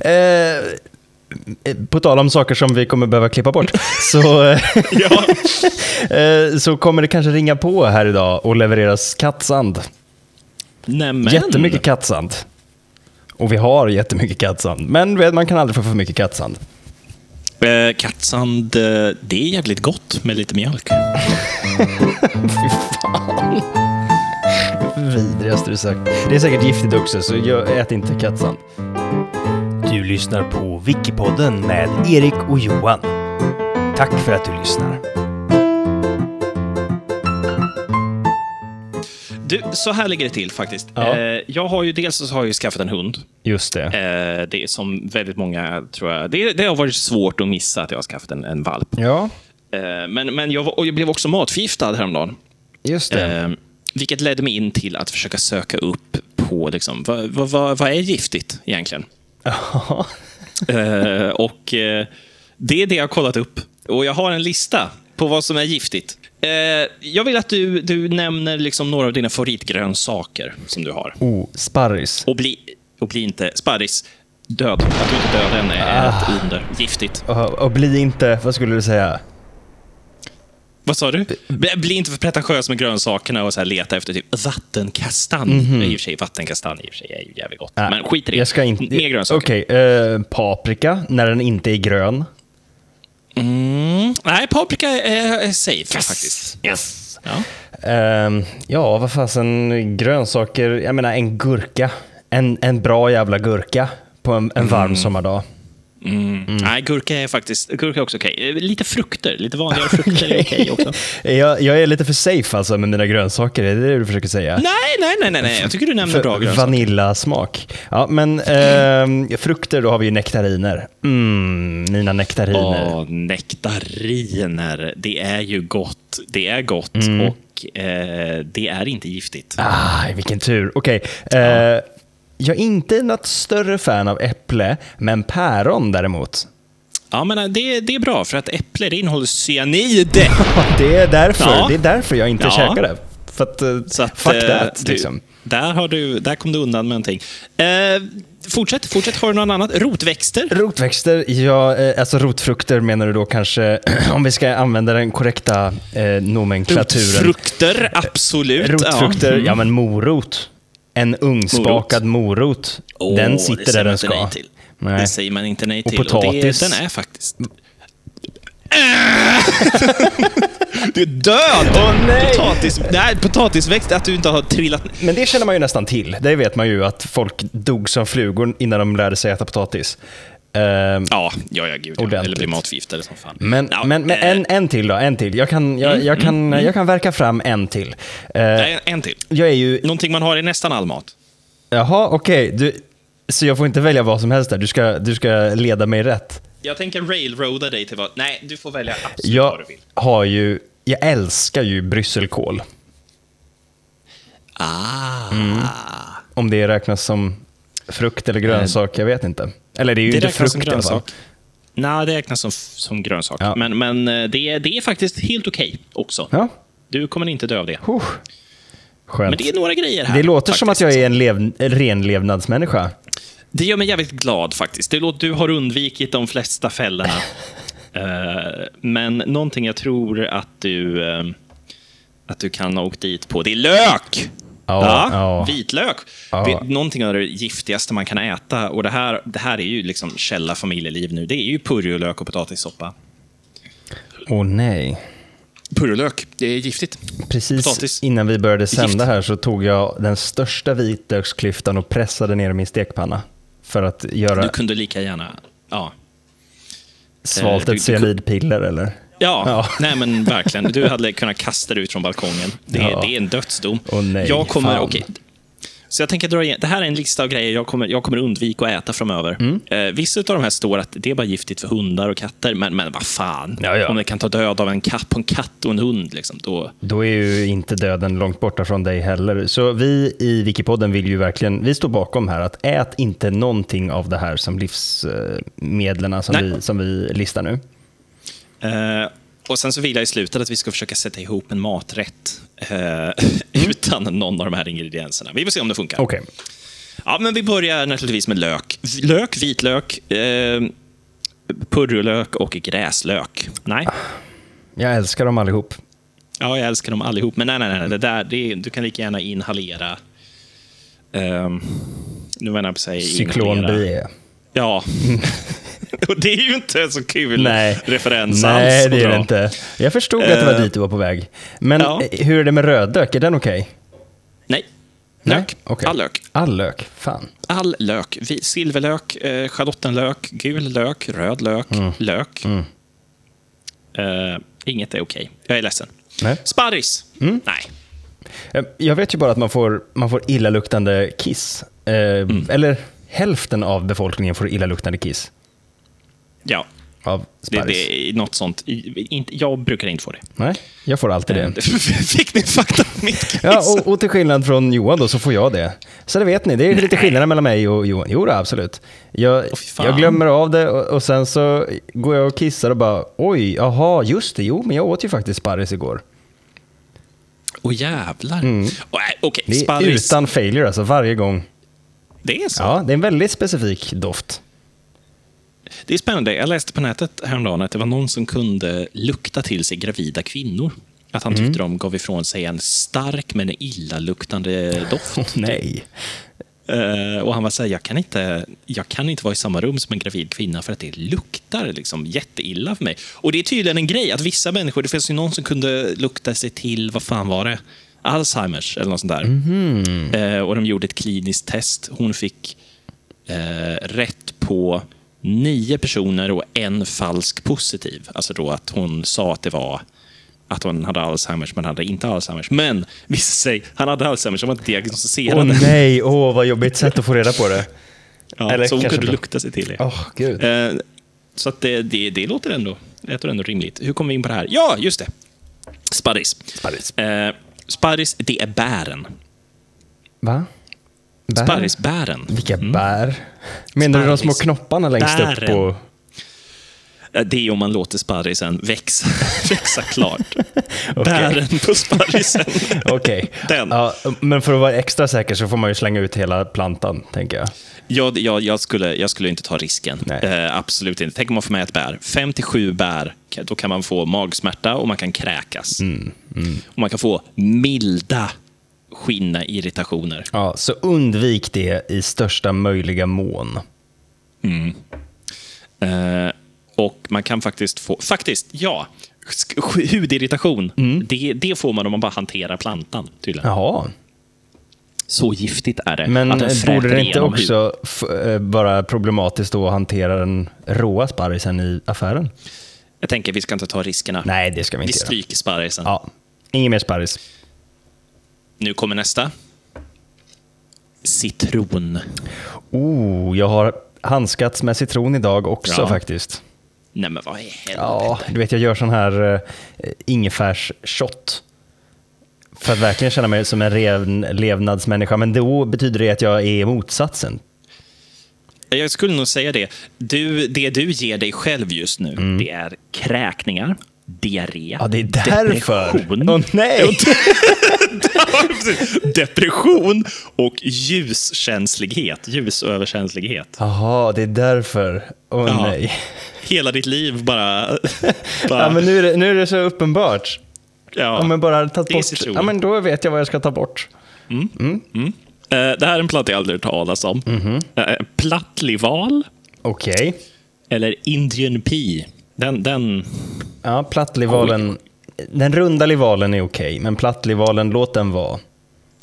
Eh, på tal om saker som vi kommer behöva klippa bort, så, eh, så kommer det kanske ringa på här idag och levereras kattsand. Nämen. Jättemycket kattsand. Och vi har jättemycket kattsand. Men man kan aldrig få för mycket kattsand. Eh, kattsand, eh, det är jävligt gott med lite mjölk. Fy fan. Vidrigaste du sagt. Det är säkert giftigt också, så jag ät inte kattsand. Du lyssnar på Wikipodden med Erik och Johan. Tack för att du lyssnar. Du, så här ligger det till faktiskt. Ja. Eh, jag har ju dels så har jag skaffat en hund. Just det. Eh, det är som väldigt många, tror jag, det, det har varit svårt att missa att jag har skaffat en, en valp. Ja, Eh, men men jag, var, jag blev också matförgiftad häromdagen. just det. Vilket ledde mig in till att försöka söka upp på liksom, vad, vad, vad, vad är giftigt egentligen? Ja. Eh, och eh, Det är det jag har kollat upp. Och jag har en lista på vad som är giftigt. Eh, jag vill att du, du nämner liksom några av dina favoritgrönsaker som du har. Oh, sparris. Och bli, och bli inte... Sparris. Död. Att du inte död än är Ah. ett under. Giftigt. Och, och bli inte, vad skulle du säga? Vad sa du? Bli, inte för pretentiös med grönsakerna och så här leta efter typ vattenkastanj. I och för sig, vattenkastanj i och för sig är ju jävligt gott. Ah, Men skit i det. Jag ska inte... Mer grönsaker. Okej, eh, paprika, när den inte är grön. Mm. Nej, paprika är, är safe faktiskt. Yes. Ja. Ehm, ja, vad fasen, grönsaker. Jag menar en gurka. En, en bra jävla gurka på en, en varm sommardag. Mm. Nej, gurka är faktiskt gurka är också okej. Eh, Lite frukter, lite vanligare frukter är okej också. Jag, jag är lite för safe alltså med mina grönsaker, är det det du försöker säga? Nej, nej, nej, nej, nej. Jag tycker du nämner bra grönsaker. Vanillasmak. Ja, men ehm, frukter, då har vi ju nektariner. Mm, mina nektariner. Åh, nektariner. Det är ju gott. Det är gott och eh, det är inte giftigt. Ah, vilken tur. Okej. eh, jag är inte något större fan av äpple, men päron däremot. Ja, men eh, det, det är bra, för att äpple innehåller cyanid. Det är därför, Ja. det är därför jag inte Ja. käkar det. För att, eh, Så att, fuck eh, that, du, liksom. där, har du, där kom du undan med någonting. Eh, fortsätt, fortsätt. Har du något annat? Rotväxter? Rotväxter, ja, eh, alltså rotfrukter menar du då kanske, om vi ska använda den korrekta eh, nomenklaturen. Rotfrukter, absolut. Rotfrukter, Ja. ja men morot. En ugnsbakad morot. Åh, den det sitter där den ska. nej till. Nej. Det säger man inte nej Och till. potatis. det, den är faktiskt... du är död! Åh, nej! Potatis, nej, potatisväxt, att du inte har trillat... Men det känner man ju nästan till. Det vet man ju att folk dog som flugor innan de lärde sig äta potatis. Ehm, Ja, ja, ja gud. Ja. Eller blir matförgiftade som fan. men Ja, men, men eh, en, en till då, en till. Jag kan, jag, jag kan, jag kan verka fram en till. Nej, en till. jag är ju... Någonting man har i nästan all mat. Jaha, okej. Du, så jag får inte välja vad som helst där. Du ska, du ska leda mig rätt. Jag tänker railroada dig till vad... Nej, du får välja absolut vad Jag du vill. har ju... Jag älskar ju brysselkål. Ah. Om det räknas som frukt eller grönsak, jag vet inte. Eller det är ju Det inte frukt som i alla fall. grönsak. Nej, det räknas som, som grönsak. Ja. Men, men eh, det, är, det är faktiskt helt okej också. Ja, Du kommer inte dö av det. huh. Skönt. Men det är några grejer här. Det låter som att faktiskt. jag är en lev, en renlevnadsmänniska. Det gör mig jävligt glad faktiskt. Det låter, du har undvikit de flesta fällorna. Eh, men någonting jag tror att du, eh, att du kan ha åkt dit på, det är lök! Ja, ja. Vitlök. Ja. Någonting av det giftigaste man kan äta. Och det här, det här är ju liksom källa familjeliv nu. Det är ju purjolök och potatissoppa. Åh nej. Purjolök, det är giftigt. Precis Potatis. innan vi började sända här så tog jag den största vitlöksklyftan och pressade ner min stekpanna. För att göra Du kunde lika gärna... Ja. svalt ett du- cyanidpiller eller? Ja, Ja. nej men verkligen. Du hade kunnat kasta dig ut från balkongen. Det, är- Ja. det är en dödsdom. Åh, nej, jag kommer, okej. Så jag tänker dra igen. Det här är en lista av grejer jag kommer, jag kommer undvika att äta framöver. Mm. Eh, vissa av de här står att det är bara giftigt för hundar och katter, men, men vad fan. Ja, ja. Om det kan ta död av en katt på en katt och en hund, liksom, då... Då är ju inte döden långt borta från dig heller. Så vi i Wikipodden vill ju verkligen, vi står bakom här att ät inte någonting av det här som livsmedlen som, Nej. vi, som vi listar nu. Eh, och sen så vill jag i slutet att vi ska försöka sätta ihop en maträtt eh, utan någon av de här ingredienserna. Vi får se om det funkar. Okej. Ja, men vi börjar naturligtvis med lök. Lök, vitlök, eh, purjolök och gräslök. Nej. Jag älskar dem allihop. Ja, jag älskar dem allihop. Men nej, nej, nej. Det där, det är, du kan lika gärna inhalera... Um, nu var jag på att säga Cyklon B. Ja. och det är ju inte en så kul Nej. referens Nej, alls. det är det inte. Jag förstod att det var Eh, dit du var på väg. Men ja. eh, hur är det med rödlök? Är den okej? Nej. Nej? Lök. Okej. All lök. All lök? Fan. All lök. Silverlök, eh, schalottenlök, gul lök, röd lök, Mm. lök. Eh, inget är okej. Jag är ledsen. Nej. Sparris? Mm. Nej. Jag vet ju bara att man får, man får illaluktande kiss. Eh, Mm. Eller hälften av befolkningen får illaluktande kiss Ja, av det, det är något sånt. Jag brukar inte få det. Nej, jag får alltid det. Fick ni fakta om mitt kiss? Ja, och, och till skillnad från Johan då så får jag det. Så det vet ni, det är lite skillnader mellan mig och Johan. Jo, då, absolut. Jag, fan. jag glömmer av det och, och sen så går jag och kissar och bara oj, jaha, just det, jo, men jag åt ju faktiskt sparris igår. Åh jävlar. Oh, Okej, Mm. Det är sparris. utan failure alltså, varje gång. Det är så? Ja, det är en väldigt specifik doft. Det är spännande. Jag läste på nätet häromdagen att det var någon som kunde lukta till sig gravida kvinnor. Att han Mm. tyckte de gav ifrån sig en stark men illaluktande doft. Nej. Eh, och han var så här, jag kan, inte, jag kan inte vara i samma rum som en gravid kvinna för att det luktar liksom jätteilla för mig. Och det är tydligen en grej att vissa människor, det finns ju någon som kunde lukta sig till, vad fan var det? Alzheimers eller något sånt där. Mhm. Eh, och de gjorde ett kliniskt test. Hon fick eh, rätt på nio personer och en falsk positiv. Alltså då att hon sa att det var att hon hade Alzheimers, men hade inte Alzheimers. Men visade sig, han hade Alzheimers, han var inte diagnostiserad. Åh nej, åh vad jobbigt sätt att få reda på det. Ja, Eller så hon kunde lukta sig till det. Åh, gud. Eh, så att det, det, det låter ändå, det låter ändå rimligt. Hur kom vi in på det här? Ja, just det. Sparris. Sparris. Eh, sparris, det är bären. Va? Bär? Sparrisbären. Vilka bär? Menar du de små knopparna längst upp Bären. på... Det är om man låter sparrisen växa, växa klart. Bären på sparrisen. Okej. Den. Ja, men för att vara extra säker så får man ju slänga ut hela plantan, tänker jag. Jag, jag, jag, skulle, jag skulle inte ta risken. Eh, absolut inte. Tänk om man får med ett bär. 57 bär, då kan man få magsmärta och man kan kräkas. Mm, Och man kan få milda skinna-irritationer. Ja, så undvik det i största möjliga mån. Eh, och man kan faktiskt få, faktiskt, ja, hudirritation. Mm. Det, det får man om man bara hanterar plantan, tydligen. Jaha. Så giftigt är det. Men borde det inte också eh, vara problematiskt att hantera den råa sparrisen i affären? Jag tänker, vi ska inte ta riskerna. Nej, det ska vi vi inte göra. stryker sparrisen. Ja, ingen mer sparris. Nu kommer nästa. Citron. Oh, jag har handskats med citron idag också Ja. faktiskt. Nej men vad i helvete. Ja, du vet jag gör sån här uh, ingefärsshot. För att verkligen känna mig som en ren levnadsmänniska. Men då betyder det att jag är motsatsen. Jag skulle nog säga det. Du, det du ger dig själv just nu, det är kräkningar, diarré, Mm. Ja, det är därför. depression. Åh nej! Depression och ljuskänslighet, ljusöverkänslighet. Jaha, det är därför. Åh Ja. nej. Hela ditt liv bara... bara Ja, men nu är, det, nu är det så uppenbart. ja. Om jag bara hade tagit bort... Ja, men då vet jag vad jag ska ta bort. Eh, det här är en planta jag aldrig hört talas om. Mhm. Eh, Plattlival Okej. eller Indian pea. Den, den, Ja, plattlivalen. Den runda livalen är okej, men plattlivalen, låt den vara.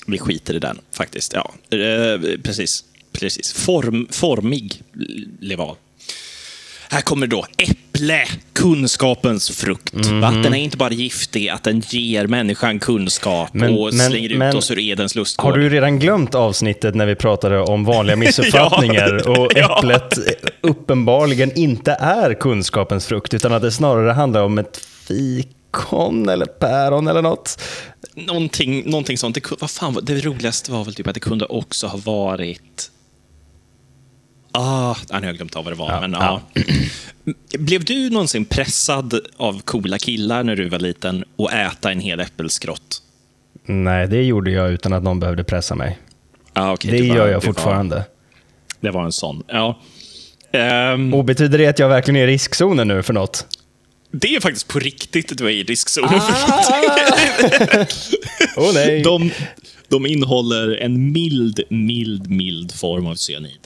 vi skiter i den faktiskt. Ja, eh, precis. precis. Form, formig lival. Här kommer då äpple, kunskapens frukt. Va? Den är inte bara giftig, att den ger människan kunskap. Men- och men- slänger ut men- oss ur Edens lustgård. Har du redan glömt avsnittet när vi pratade om vanliga missuppfattningar Ja. och Ja. äpplet uppenbarligen inte är kunskapens frukt, utan att det snarare handlar om ett fikon eller päron eller något? Någonting, någonting sånt. Det, vad fan, var- det roligaste var väl typ att det kunde också ha varit... Ah, nu har jag glömt av vad det var. Ja, men, ja. Blev du någonsin pressad av coola killar när du var liten och äta en hel äppelskrott? Nej, det gjorde jag utan att någon behövde pressa mig. Ah, okej, det det var- gör det jag var- fortfarande. Det var en sån. Ja. Ehm, Och betyder det att jag verkligen är i riskzonen nu för något? Det är faktiskt på riktigt du är i riskzonen. Åh nej. De, de innehåller en mild, mild, mild form av cyanid.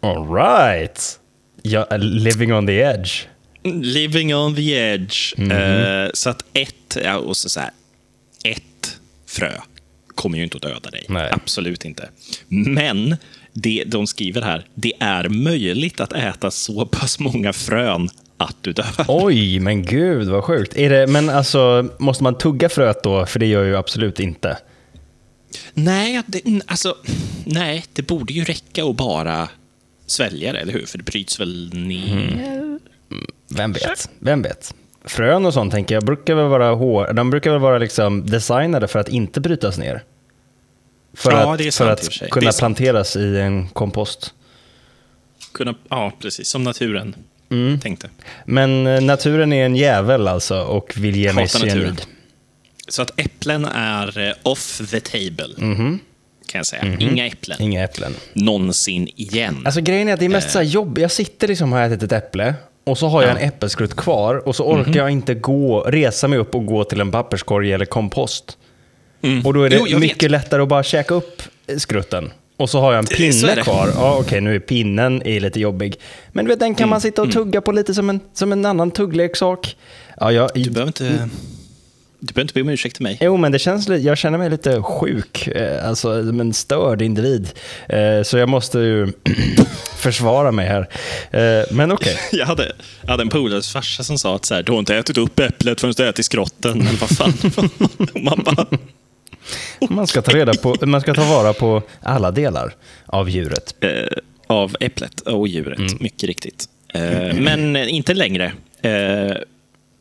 All right. Ja, living on the edge. Living on the edge. Mhm. Eh, så att ett, ja, och så, så här, ett frö kommer ju inte att döda dig. Nej. Absolut inte. Men det de skriver här, det är möjligt att äta så pass många frön att du dör. Oj, men gud vad sjukt. Är det, men alltså, måste man tugga fröet då? För det gör jag ju absolut inte. Nej, det, alltså, nej, det borde ju räcka att bara svälja det, eller hur? För det bryts väl ner? Vem vet? Vem vet? Frön och sånt tänker jag brukar väl vara hår, de brukar väl vara liksom designade för att inte brytas ner. För Ja, att, det är för att kunna planteras i en kompost. Kunna, ja, precis. Som naturen tänkte. Men eh, naturen är en jävel alltså och vill ge mig cyanid. Så att äpplen är eh, off the table, kan jag säga. Inga äpplen. Inga äpplen. Någonsin igen. Alltså grejen är att det är mest så här jobb. Jag sitter liksom och har ätit ett äpple och så har jag Ja. en äppelskrutt kvar och så orkar jag inte gå, resa mig upp och gå till en papperskorg eller kompost. Och då är det Jo, mycket vet. lättare att bara käka upp skrutten. Och så har jag en pinne kvar. Ja, okej, nu är pinnen är lite jobbig. Men du vet, den kan Mm, man sitta och tugga på lite som en, som en annan tuggleksak. Ja, jag, Du behöver inte... Du behöver inte be om ursäkt till mig. Jo, men det känns, jag känner mig lite sjuk, eh, alltså som en störd individ. Eh, Så jag måste ju försvara mig här. Eh, Men okej. Jag hade, jag hade en polares farsa som sa att så här, du har inte ätit upp äpplet förrän du ätit skrotten. Eller vad fan. Man bara, Man ska ta reda på, man ska ta vara på alla delar av djuret. eh, av äpplet och djuret, mycket riktigt. Eh, men inte längre. Eh,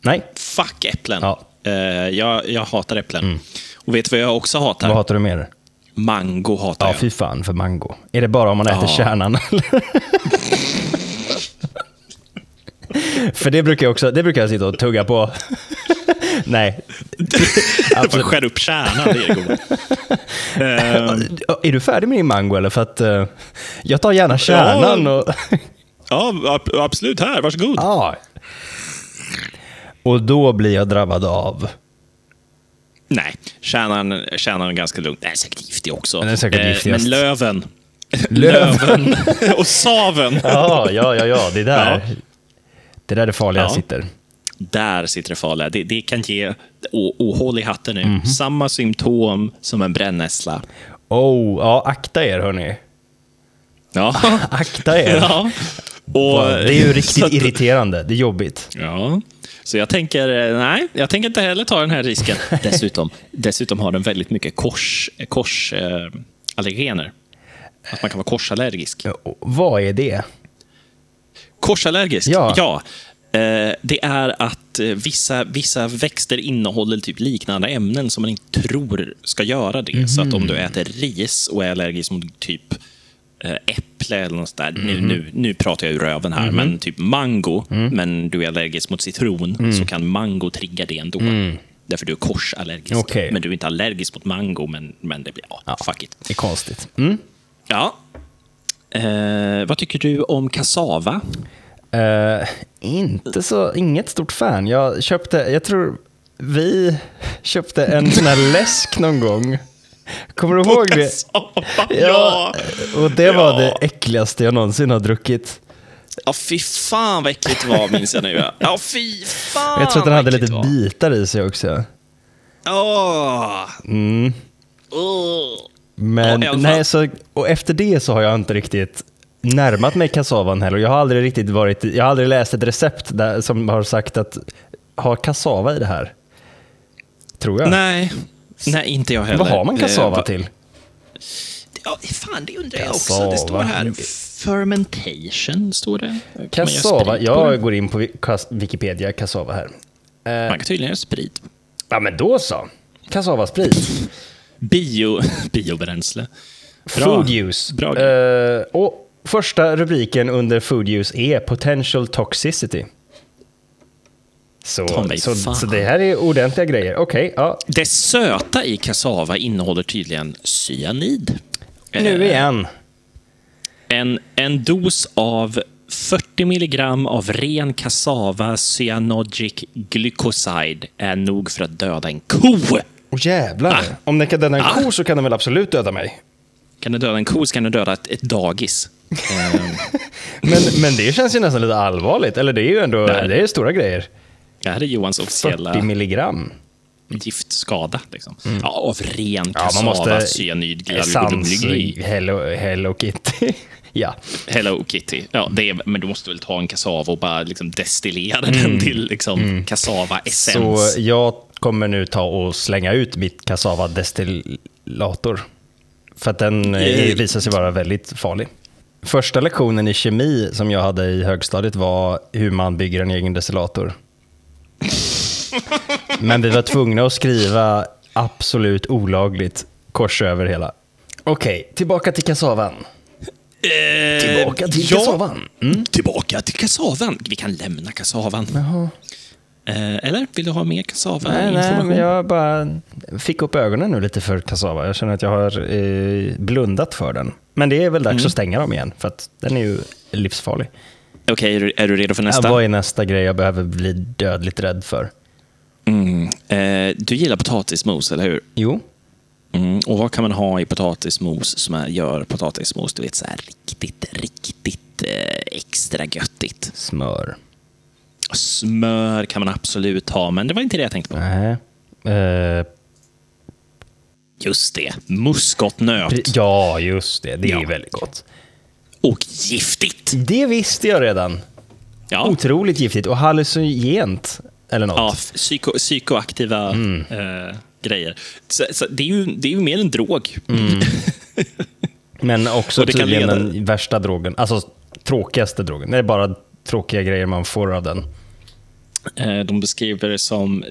Nej, fuck äpplen. Ja. Eh, jag, jag hatar äpplen. Och vet du vad jag också hatar? vad hatar du mer? Mango hatar Ja, jag. fy fan för mango. Är det bara om man äter Ja. kärnan? för det brukar jag också, det brukar jag sitta och tugga på. Nej. Bara skär upp kärnan, det är goda. Eh, Är du färdig med din mango eller? För att eh, jag tar gärna kärnan och... ja, ab- absolut. Här, varsågod. Ja. Och då blir jag drabbad av... Nej, kärnan, kärnan är ganska lugn. Den är säkert giftig också. Den är säkert Eh, giftigast. Men löven. Löven. och saven. Ja, ja, ja, ja, det är där. Ja. Det är där det farliga Ja. sitter. Där sitter det farliga. Det, det kan ge, håll i hatten nu, Mhm. samma symptom som en brännässla. Oh, ja, akta er hörni. Ja. Akta er. ja. Och, det är ju riktigt att- irriterande. Det är jobbigt. Ja. Så jag tänker, eh, nej, jag tänker inte heller ta den här risken. Dessutom, dessutom har den väldigt mycket kors, kors eh, allergener. Att man kan vara korsallergisk. Vad är det? Korsallergisk? Ja. Eh, det är att eh, vissa, vissa växter innehåller typ liknande ämnen som man inte tror ska göra det. Så att om du äter ris och är allergisk mot typ eh, äpple eller något där. Nu, nu, nu pratar jag ur röven här, men typ mango, men du är allergisk mot citron, så kan mango trigga det ändå. Därför du är korsallergisk. Okej. Men du är inte allergisk mot mango, men, men det blir, ja, fuck it. Det är konstigt. Mm. Ja. Eh, vad tycker du om kassava? Eh, inte så, inget stort fan. Jag köpte, jag tror vi köpte en sån här läsk någon gång. Kommer du ihåg det? Kassava, ja. Och det var Ja. det äckligaste jag någonsin har druckit. Ja, fy fan vad äckligt det var, minns jag nu. ja. Fy fan Jag tror att den hade lite var. bitar i sig också. Åh. Mm. Åh. Men fall. nej, så, och efter det så har jag inte riktigt närmat mig kassavan heller. Jag har aldrig riktigt varit, jag har aldrig läst ett recept där, som har sagt att ha kassava i det här. Tror jag. Nej. Nej, inte jag heller. Vad har man kassava Eh, va- till? Ja, fan, det undrar jag Kassava. också. Det står här. Fermentation, står det. Kassava, jag går in på Wikipedia, kassava här. Eh, Man kan tydligen göra sprit. ja men då så. Kassavasprit. Bio, biobränsle. Bra. Food use. Bra. Eh, och första rubriken under food use är potential toxicity. Så, så, så det här är ordentliga grejer. Okej, ja. Det söta i kassava innehåller tydligen cyanid. Nu igen. En, en dos av 40 milligram av ren kassava cyanogic glycoside är nog för att döda en ko. Åh jävlar. Ah. Om den kan döda en Ah. ko så kan den väl absolut döda mig. Kan du döda en ko så kan du döda ett, ett dagis. Men, men det känns ju nästan lite allvarligt. Eller det är ju ändå det är stora grejer. det här är Johans 40 officiella milligram. giftskada. Liksom. Ja, av ren Ja, kassava, man måste... cyanid, Essens, glycoside. Hello, Hello Kitty. ja. Hello Kitty. Ja, det är, men du måste väl ta en kassava och bara liksom destillera Mm. den till liksom kassava-essens. Så jag kommer nu ta och slänga ut mitt kassava destillator. För att den eh, visar sig vara väldigt farlig. Första lektionen i kemi som jag hade i högstadiet var hur man bygger en egen destillator. Men vi var tvungna att skriva absolut olagligt kors över hela. Okej, tillbaka till kassavan. Eh, Tillbaka till ja, kassavan. Mm. Tillbaka till kassavan. Vi kan lämna kassavan. Eh, eller vill du ha mer kassava Nej, nej, men jag bara fick upp ögonen nu lite för kassava. Jag känner att jag har eh, blundat för den. Men det är väl dags Mm. att stänga dem igen, för att den är ju livsfarlig. Okej, är, du, är du redo för nästa? Ja, vad är nästa grej jag behöver bli dödligt rädd för? Mm. Eh, du gillar potatismos, eller hur? Jo, Mm. Och vad kan man ha i potatismos som är, gör potatismos, du vet, så här riktigt, riktigt eh, extra göttigt? smör. Smör kan man absolut ha, men det var inte det jag tänkte på. Nej. Eh, Just det, muskotnöt. ja, just det. Det är Ja. väldigt gott. Och giftigt. Det visste jag redan. Ja, Otroligt giftigt och hallucinogent. Eller något. ja f- psyko, psykoaktiva Mm. eh, grejer. Så, så det, är ju, det är ju mer en drog. Men också Och det kan tydligen leda- den värsta drogen. Alltså tråkigaste drogen. Det är bara tråkiga grejer man får av den. Eh, De beskriver det som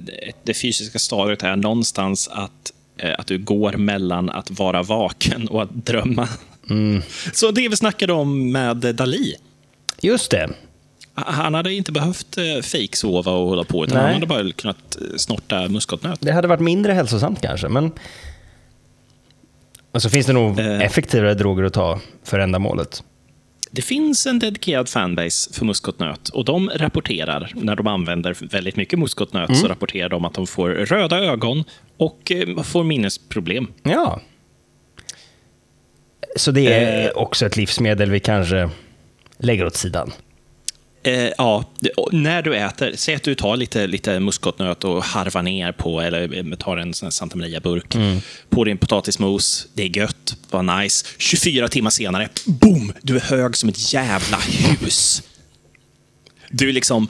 det fysiska stadiet är någonstans att, eh, att du går mellan att vara vaken och att drömma. Mm. Så det vi snackade om med Dali. Just det. Han hade inte behövt eh, fejksova och hålla på, utan Nej. han hade bara kunnat snorta muskotnöt. Det hade varit mindre hälsosamt kanske, men... Och så finns det nog Eh. effektivare droger att ta för ändamålet. Det finns en dedikerad fanbase för muskotnöt och de rapporterar, när de använder väldigt mycket muskotnöt, Mm. så rapporterar de att de får röda ögon och eh, får minnesproblem. Ja. Så det är Eh. också ett livsmedel vi kanske lägger åt sidan. Eh, ja, när du äter, säg att du tar lite, lite muskotnöt och harvar ner på, eller eh, tar en sån Santa Maria-burk på din potatismos. Det är gött, vad nice. 24 timmar senare, boom! Du är hög som ett jävla hus. Du är liksom...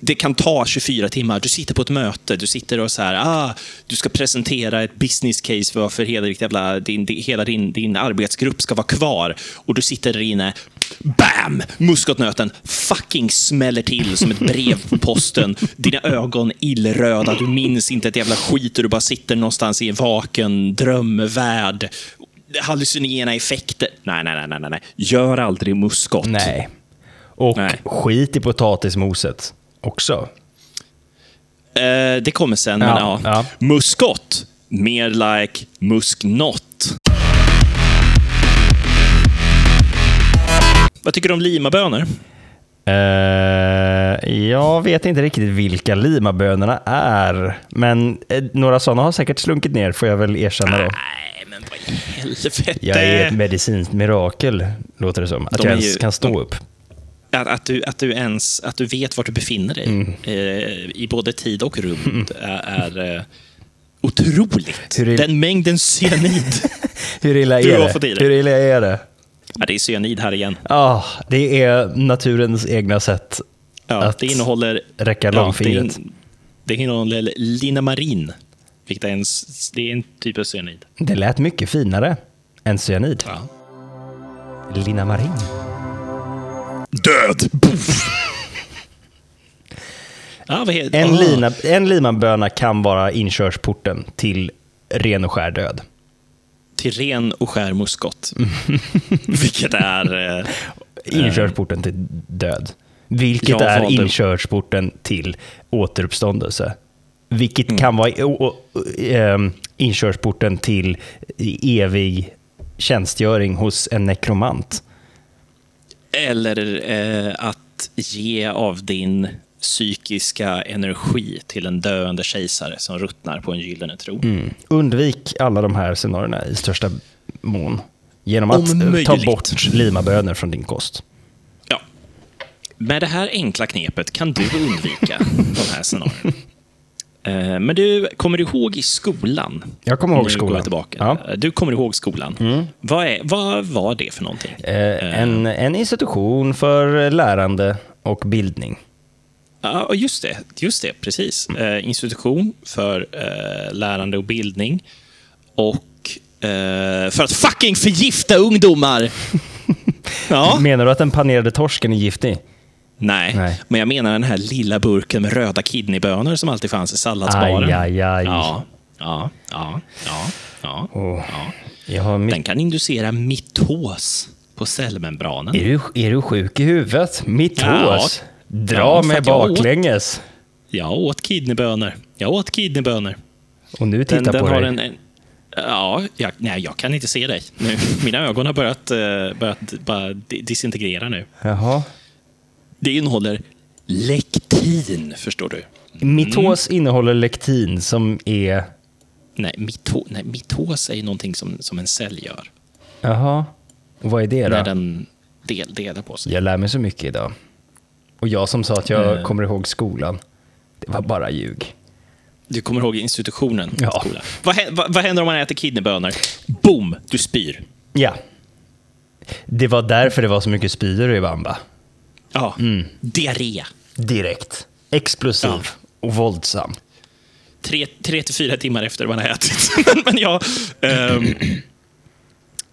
Det kan ta 24 timmar. Du sitter på ett möte, du sitter och så här, ah, du ska presentera ett business case för varför hela, jävla, din, di- hela din, din arbetsgrupp ska vara kvar. Och du sitter där inne, bam! Muskotnöten fucking smäller till som ett brev på posten. Dina ögon illröda, du minns inte ett jävla skit och du bara sitter någonstans i en vaken drömvärld. Hallucinogena effekter. Nej, nej, nej, nej, nej. Gör aldrig muskot. Nej. Och Nej. skit i potatismoset också. Eh, det kommer sen, men Ja, ja. ja. Muskot. Mer like musknott. Vad tycker du om limabönor? Eh, jag vet inte riktigt vilka limabönorna är, men eh, några sådana har säkert slunkit ner, får jag väl erkänna då. Nej, men vad i helvete. Jag är ett medicinskt mirakel, låter det som. Att De jag är ens ju- kan stå upp. Att, att, du, att du ens att du vet var du befinner dig Mm. eh, i både tid och rum är, är eh, otroligt. Hur är- Den mängden cyanid. Hur illa Du är har det? fått i dig. Hur illa är det? Ja, det är cyanid här igen. Ah, det är naturens egna sätt Ja, att det innehåller... räcka ja, långfingret. det, in, det innehåller linamarin. Vilket är en, det är en typ av cyanid. Det lät mycket finare än cyanid. Ja. Linamarin. Död! ja, vad heter, En, ah, lina, en limaböna kan vara inkörsporten till ren och skär död. Till ren och skär muskot. Vilket är... Eh, Inkörsporten till död. Vilket Jag är inkörsporten till återuppståndelse. Vilket Mm. kan vara ehm, inkörsporten till evig tjänstgöring hos en nekromant. Eller eh, att ge av din psykiska energi till en döende kejsare som ruttnar på en gyllene tron. Mm. Undvik alla de här scenarierna i största mån genom Om att eh, ta bort limabönor från din kost. Ja. Med det här enkla knepet kan du undvika de här scenarierna. Eh, Men du, kommer du ihåg i skolan? Jag kommer ihåg Nu skolan. Går jag tillbaka. Ja. Mm. Eh, Du kommer ihåg skolan. Vad, är, vad var det för någonting? Eh, en, en institution för lärande och bildning. Ja, just det. Just det, precis. Eh, institution för eh, lärande och bildning. Och eh, för att fucking förgifta ungdomar! ja. Menar du att den panerade torsken är giftig? Nej. Nej. men jag menar den här lilla burken med röda kidneybönor som alltid fanns i salladsbaren. Aj, aj, aj. Ja, ja, ja, ja, ja. Åh. ja. Har Den kan inducera mitos på cellmembranen. Är du, är du sjuk i huvudet? Mitt Ja. Dra Ja, mig jag åt- baklänges. Jag åt kidneybönor. Jag åt kidneybönor. Och nu tittar Den, den på har dig. en, en, ja, jag, nej, jag kan inte se dig. Nu, mina ögon har börjat, eh, börjat bara di- disintegrera nu. Jaha. Det innehåller lektin, förstår du. Mitos innehåller lektin som är... Nej, mito, nej mitos är ju någonting som, som en cell gör. Jaha. Vad är det När då? den del, delar på sig. Jag lär mig så mycket idag. Och jag som sa att jag Eh. kommer ihåg skolan. Det var bara ljug. Du kommer ihåg institutionen? Ja. Vad, vad, vad händer om man äter kidneybönor? Boom! Du spyr. Ja. Det var därför det var så mycket spyor i Bamba. Ja. Mm. Diarré. Direkt. Explosiv Ja. och våldsam. Tre, tre till fyra timmar efter man har ätit. men, men ja, ehm,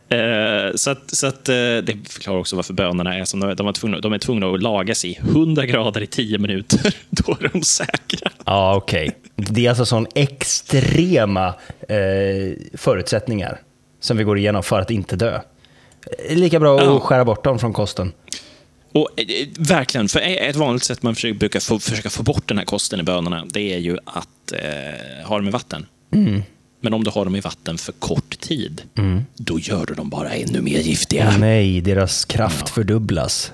eh, så att, så att, eh, det förklarar också varför bönorna är som de är. De är, tvungna, de är tvungna att lagas i 100 grader i 10 minuter. Då är de säkra. Ja, okej. Det är alltså sån extrema eh, förutsättningar som vi går igenom för att inte dö. Eh, Lika bra att skära bort dem från kosten. Och, eh, verkligen, för ett vanligt sätt man försöker, brukar få, försöka få bort den här kosten i bönorna, det är ju att eh, ha dem i vatten. Men om du har dem i vatten för kort tid, då gör du dem bara ännu mer giftiga. Nej, deras kraft fördubblas.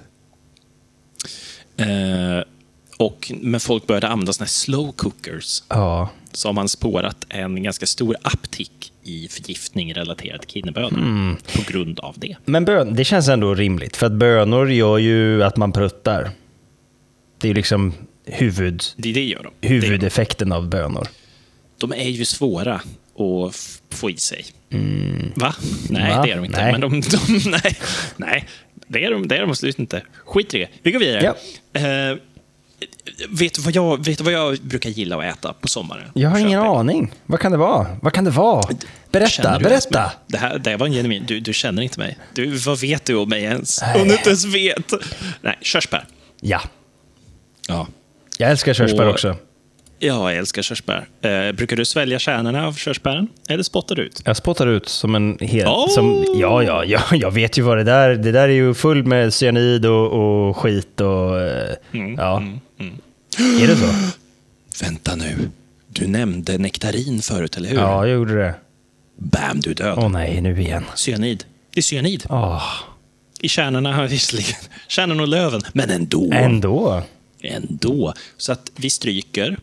Eh, och när folk började använda såna här slow cookers Ja. så har man spårat en ganska stor uptick i förgiftning relaterad till kidneybönor på grund av det. Men bön, det känns ändå rimligt, för att bönor gör ju att man pruttar. Det är liksom huvud, Det, det gör de. Det gör de. huvudeffekten av bönor. De är ju svåra f- få i sig. Va? Nej, Mm. Va? det är de inte. Nej. Men de, de, nej, nej, det är de, det är de absolut inte. Skit i det. Vi går vidare. Eh, vet, du vad jag, vet vad jag brukar gilla att äta på sommaren? Jag har ingen Köping? aning. Vad kan det vara? Vad kan det vara? Berätta, berätta. Det här det här var en genuin... Du, du känner inte mig. Du, vad vet du om mig ens? Om du inte ens vet. Nej, körsbär. Ja, Ja. jag älskar körsbär Och- också. Ja, jag älskar körsbär. Eh, brukar du svälja kärnorna av körsbären? Eller spottar du ut? Jag spottar ut som en hel... Oh! Som, ja, ja, ja, jag vet ju vad det där... Det där är ju full med cyanid och, och skit och... eh, Mm, ja. Är det så? Vänta nu. Du nämnde nektarin förut, eller hur? Ja, jag gjorde det. Bam, du är död. Åh nej, nu igen. Cyanid. Det är cyanid. Åh, I kärnorna visserligen kärnan och löven, men ändå. ändå. Ändå. Så att vi stryker,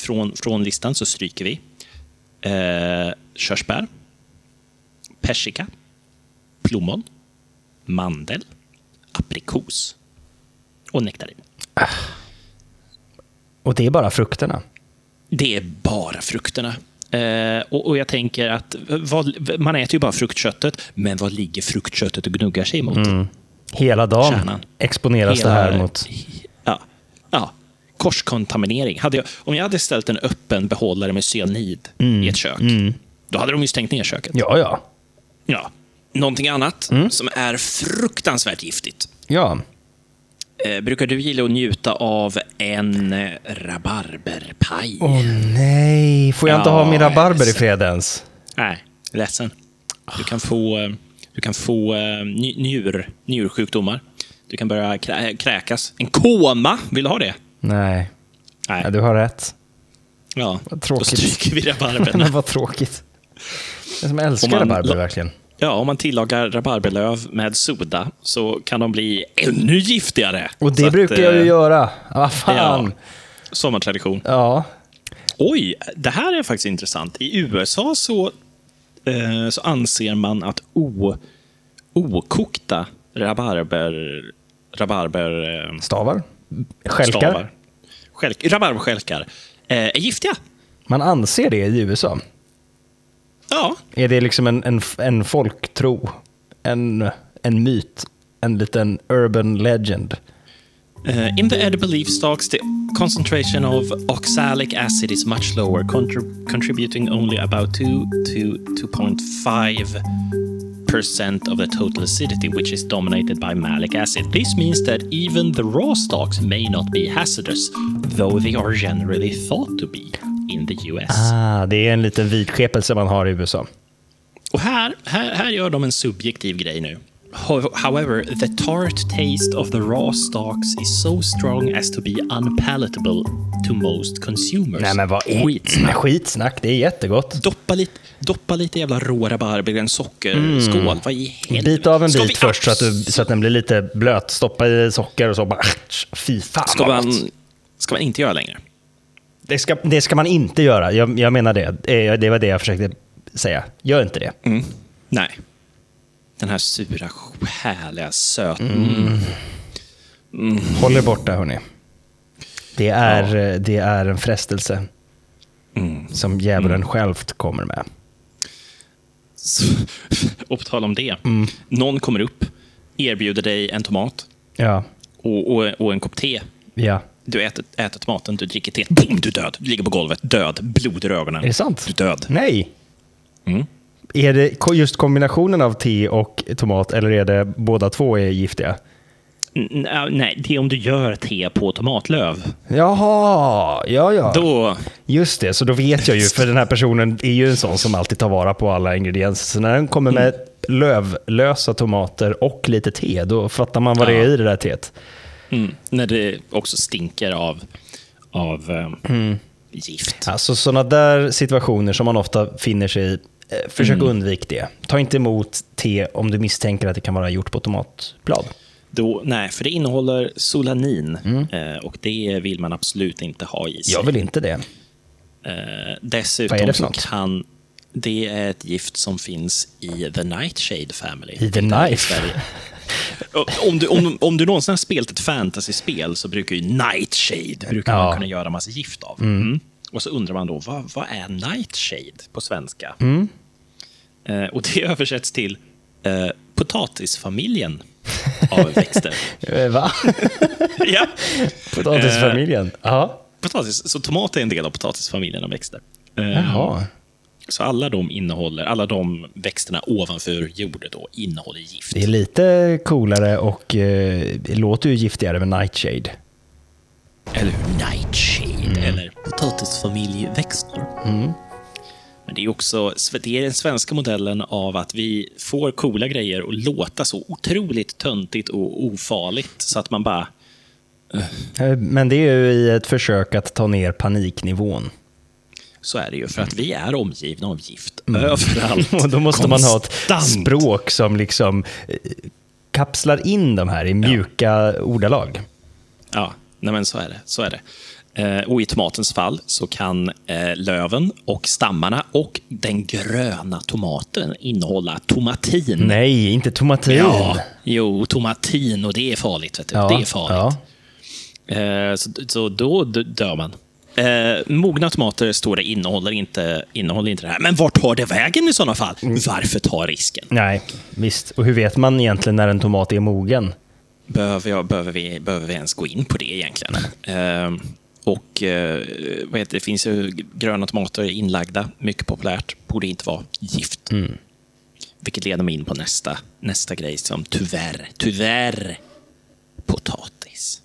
från, från listan så stryker vi eh, körsbär, persika, plommon, mandel, aprikos och nektarin. Och det är bara frukterna. Det är bara frukterna. Eh, och, och jag tänker att vad, man äter ju bara fruktköttet, men vad ligger fruktköttet och gnuggar sig emot? Hela dagen Kärnan. exponeras Hela- det här mot... Korskontaminering. Hade jag, om jag hade ställt en öppen behållare med cyanid i ett kök, då hade de ju stängt ner köket. Ja, ja. Ja. Någonting annat som är fruktansvärt giftigt. Ja. Eh, brukar du gilla att njuta av en eh, rabarberpaj? Åh nej, får jag inte Ja, ha min rabarber i fred ens? Nej, ledsen. Du kan få, eh, du kan få eh, njur, njursjukdomar. Du kan börja krä, kräkas. En koma! Vill du ha det? Nej, Nej. ja, du har rätt. Ja, Vad tråkigt. då stryker vi rabarberna. vad tråkigt. Jag som älskar man- rabarber verkligen. Ja, om man tillagar rabarberlöv med soda så kan de bli ännu giftigare. Och Så det att, brukar jag ju eh, göra. Vad fan. Ja, sommartradition. Ja. Oj, det här är faktiskt intressant. I USA så, eh, så anser man att o, okokta rabarber... rabarber eh, Stavar. Skälkar. stavar. Skälk, rabarberskälkar eh, är giftiga. Man anser det i USA. Ja, Är det liksom en, en, en folktro? En, en myt? En liten urban legend? Uh, in the edible leaf stalks, the concentration of oxalic acid is much lower, contrib- contributing only about 2 to 2.5 percent of the total acidity, which is dominated by malic acid. This means that even the raw stalks may not be hazardous, though they are generally thought to be in the US. Ah, det är en liten vidskepelse man har i USA. Och här, här, här gör de en subjektiv grej nu. Ho- However, the tart taste of the raw stalks is so strong as to be unpalatable to most consumers. Nej men vad är Skitsnack. Skitsnack, det är jättegott. Doppa lite, doppa lite jävla rå rabarber i en sockerskål. Vad i helvete? Bit av en bit först så att, du, så att den blir lite blöt. Stoppa i socker och så bara... Fy fan Ska vad man, gott. ska man inte göra längre? Det ska, det ska man inte göra. Jag, jag menar det. Det var det jag försökte säga. Gör inte det. Mm. Nej. Den här sura, härliga, söta... Håll er borta hörni. Det är, eh, det är en frestelse Mm. som djävulen självt kommer med. Så- Och på tal om det. Mm. Någon kommer upp, erbjuder dig en tomat Ja, och, och, och en kopp te. ja. Du äter, äter tomaten, du dricker te. Boom, du är död. Du ligger på golvet, död. Blod i ögonen. Är det sant? Du är död. Nej. Mm. Är det just kombinationen av te och tomat eller är det båda två är giftiga? N- Nej, det är om du gör te på tomatlöv. Jaha, ja ja. Då... Just det, så då vet jag ju, för den här personen är ju en sån som alltid tar vara på alla ingredienser. Så när den kommer med lövlösa tomater och lite te, då fattar man vad det Ja. är i det där teet. Mm, när det också stinker av, av eh, Mm. gift. Alltså sådana där situationer som man ofta finner sig i, försök Mm. undvik det. Ta inte emot te om du misstänker att det kan vara gjort på tomatblad. Då, nej, för det innehåller solanin eh, och det vill man absolut inte ha i sig. Jag vill inte det. Eh, dessutom Vad är det för något? kan det är ett gift som finns i The Nightshade Family. I The Knife? Om, du, om, om du någonsin har spelat ett fantasyspel så brukar ju Nightshade brukar Ja. man kunna göra massa gift av. Mm. Och så undrar man då, vad, vad är Nightshade på svenska? Mm. Eh, och det översätts till eh, potatisfamiljen av växter. Eh, Va? ja. Potatisfamiljen? Ja. Potatis, så tomat är en del av potatisfamiljen av växter. Eh, Jaha. Så alla de innehåller, alla de växterna ovanför jorden då innehåller gift. Det är lite coolare och eh, låter ju giftigare med Nightshade. Eller hur? Nightshade, Mm. eller potatisfamiljväxter. Men det är också det är den svenska modellen av att vi får coola grejer och låta så otroligt töntigt och ofarligt så att man bara... Eh, Men det är ju i ett försök att ta ner paniknivån. Så är det ju, för att vi är omgivna av gift överallt. Mm. Och då måste man ha ett Konstant. språk som liksom eh, kapslar in de här i mjuka ordalag. Ja, nej men så är det. Så är det. Eh, och i tomatens fall så kan eh, löven och stammarna och den gröna tomaten innehålla tomatin. Nej, inte tomatin. Ja, jo, tomatin och det är farligt. Vet du. Ja, det är farligt. ja. Eh, så, så då dör man. Eh, mogna tomater står det innehåller inte, innehåller inte det här. Men vart tar det vägen i sådana fall? Mm. Varför ta risken? Nej, visst. Och hur vet man egentligen när en tomat är mogen? Behöver, jag, behöver, vi, behöver vi ens gå in på det egentligen? Eh, och eh, vad heter, det? finns ju gröna tomater inlagda, mycket populärt. Borde inte vara gift. Vilket leder mig in på nästa, nästa grej som tyvärr, tyvärr, potatis.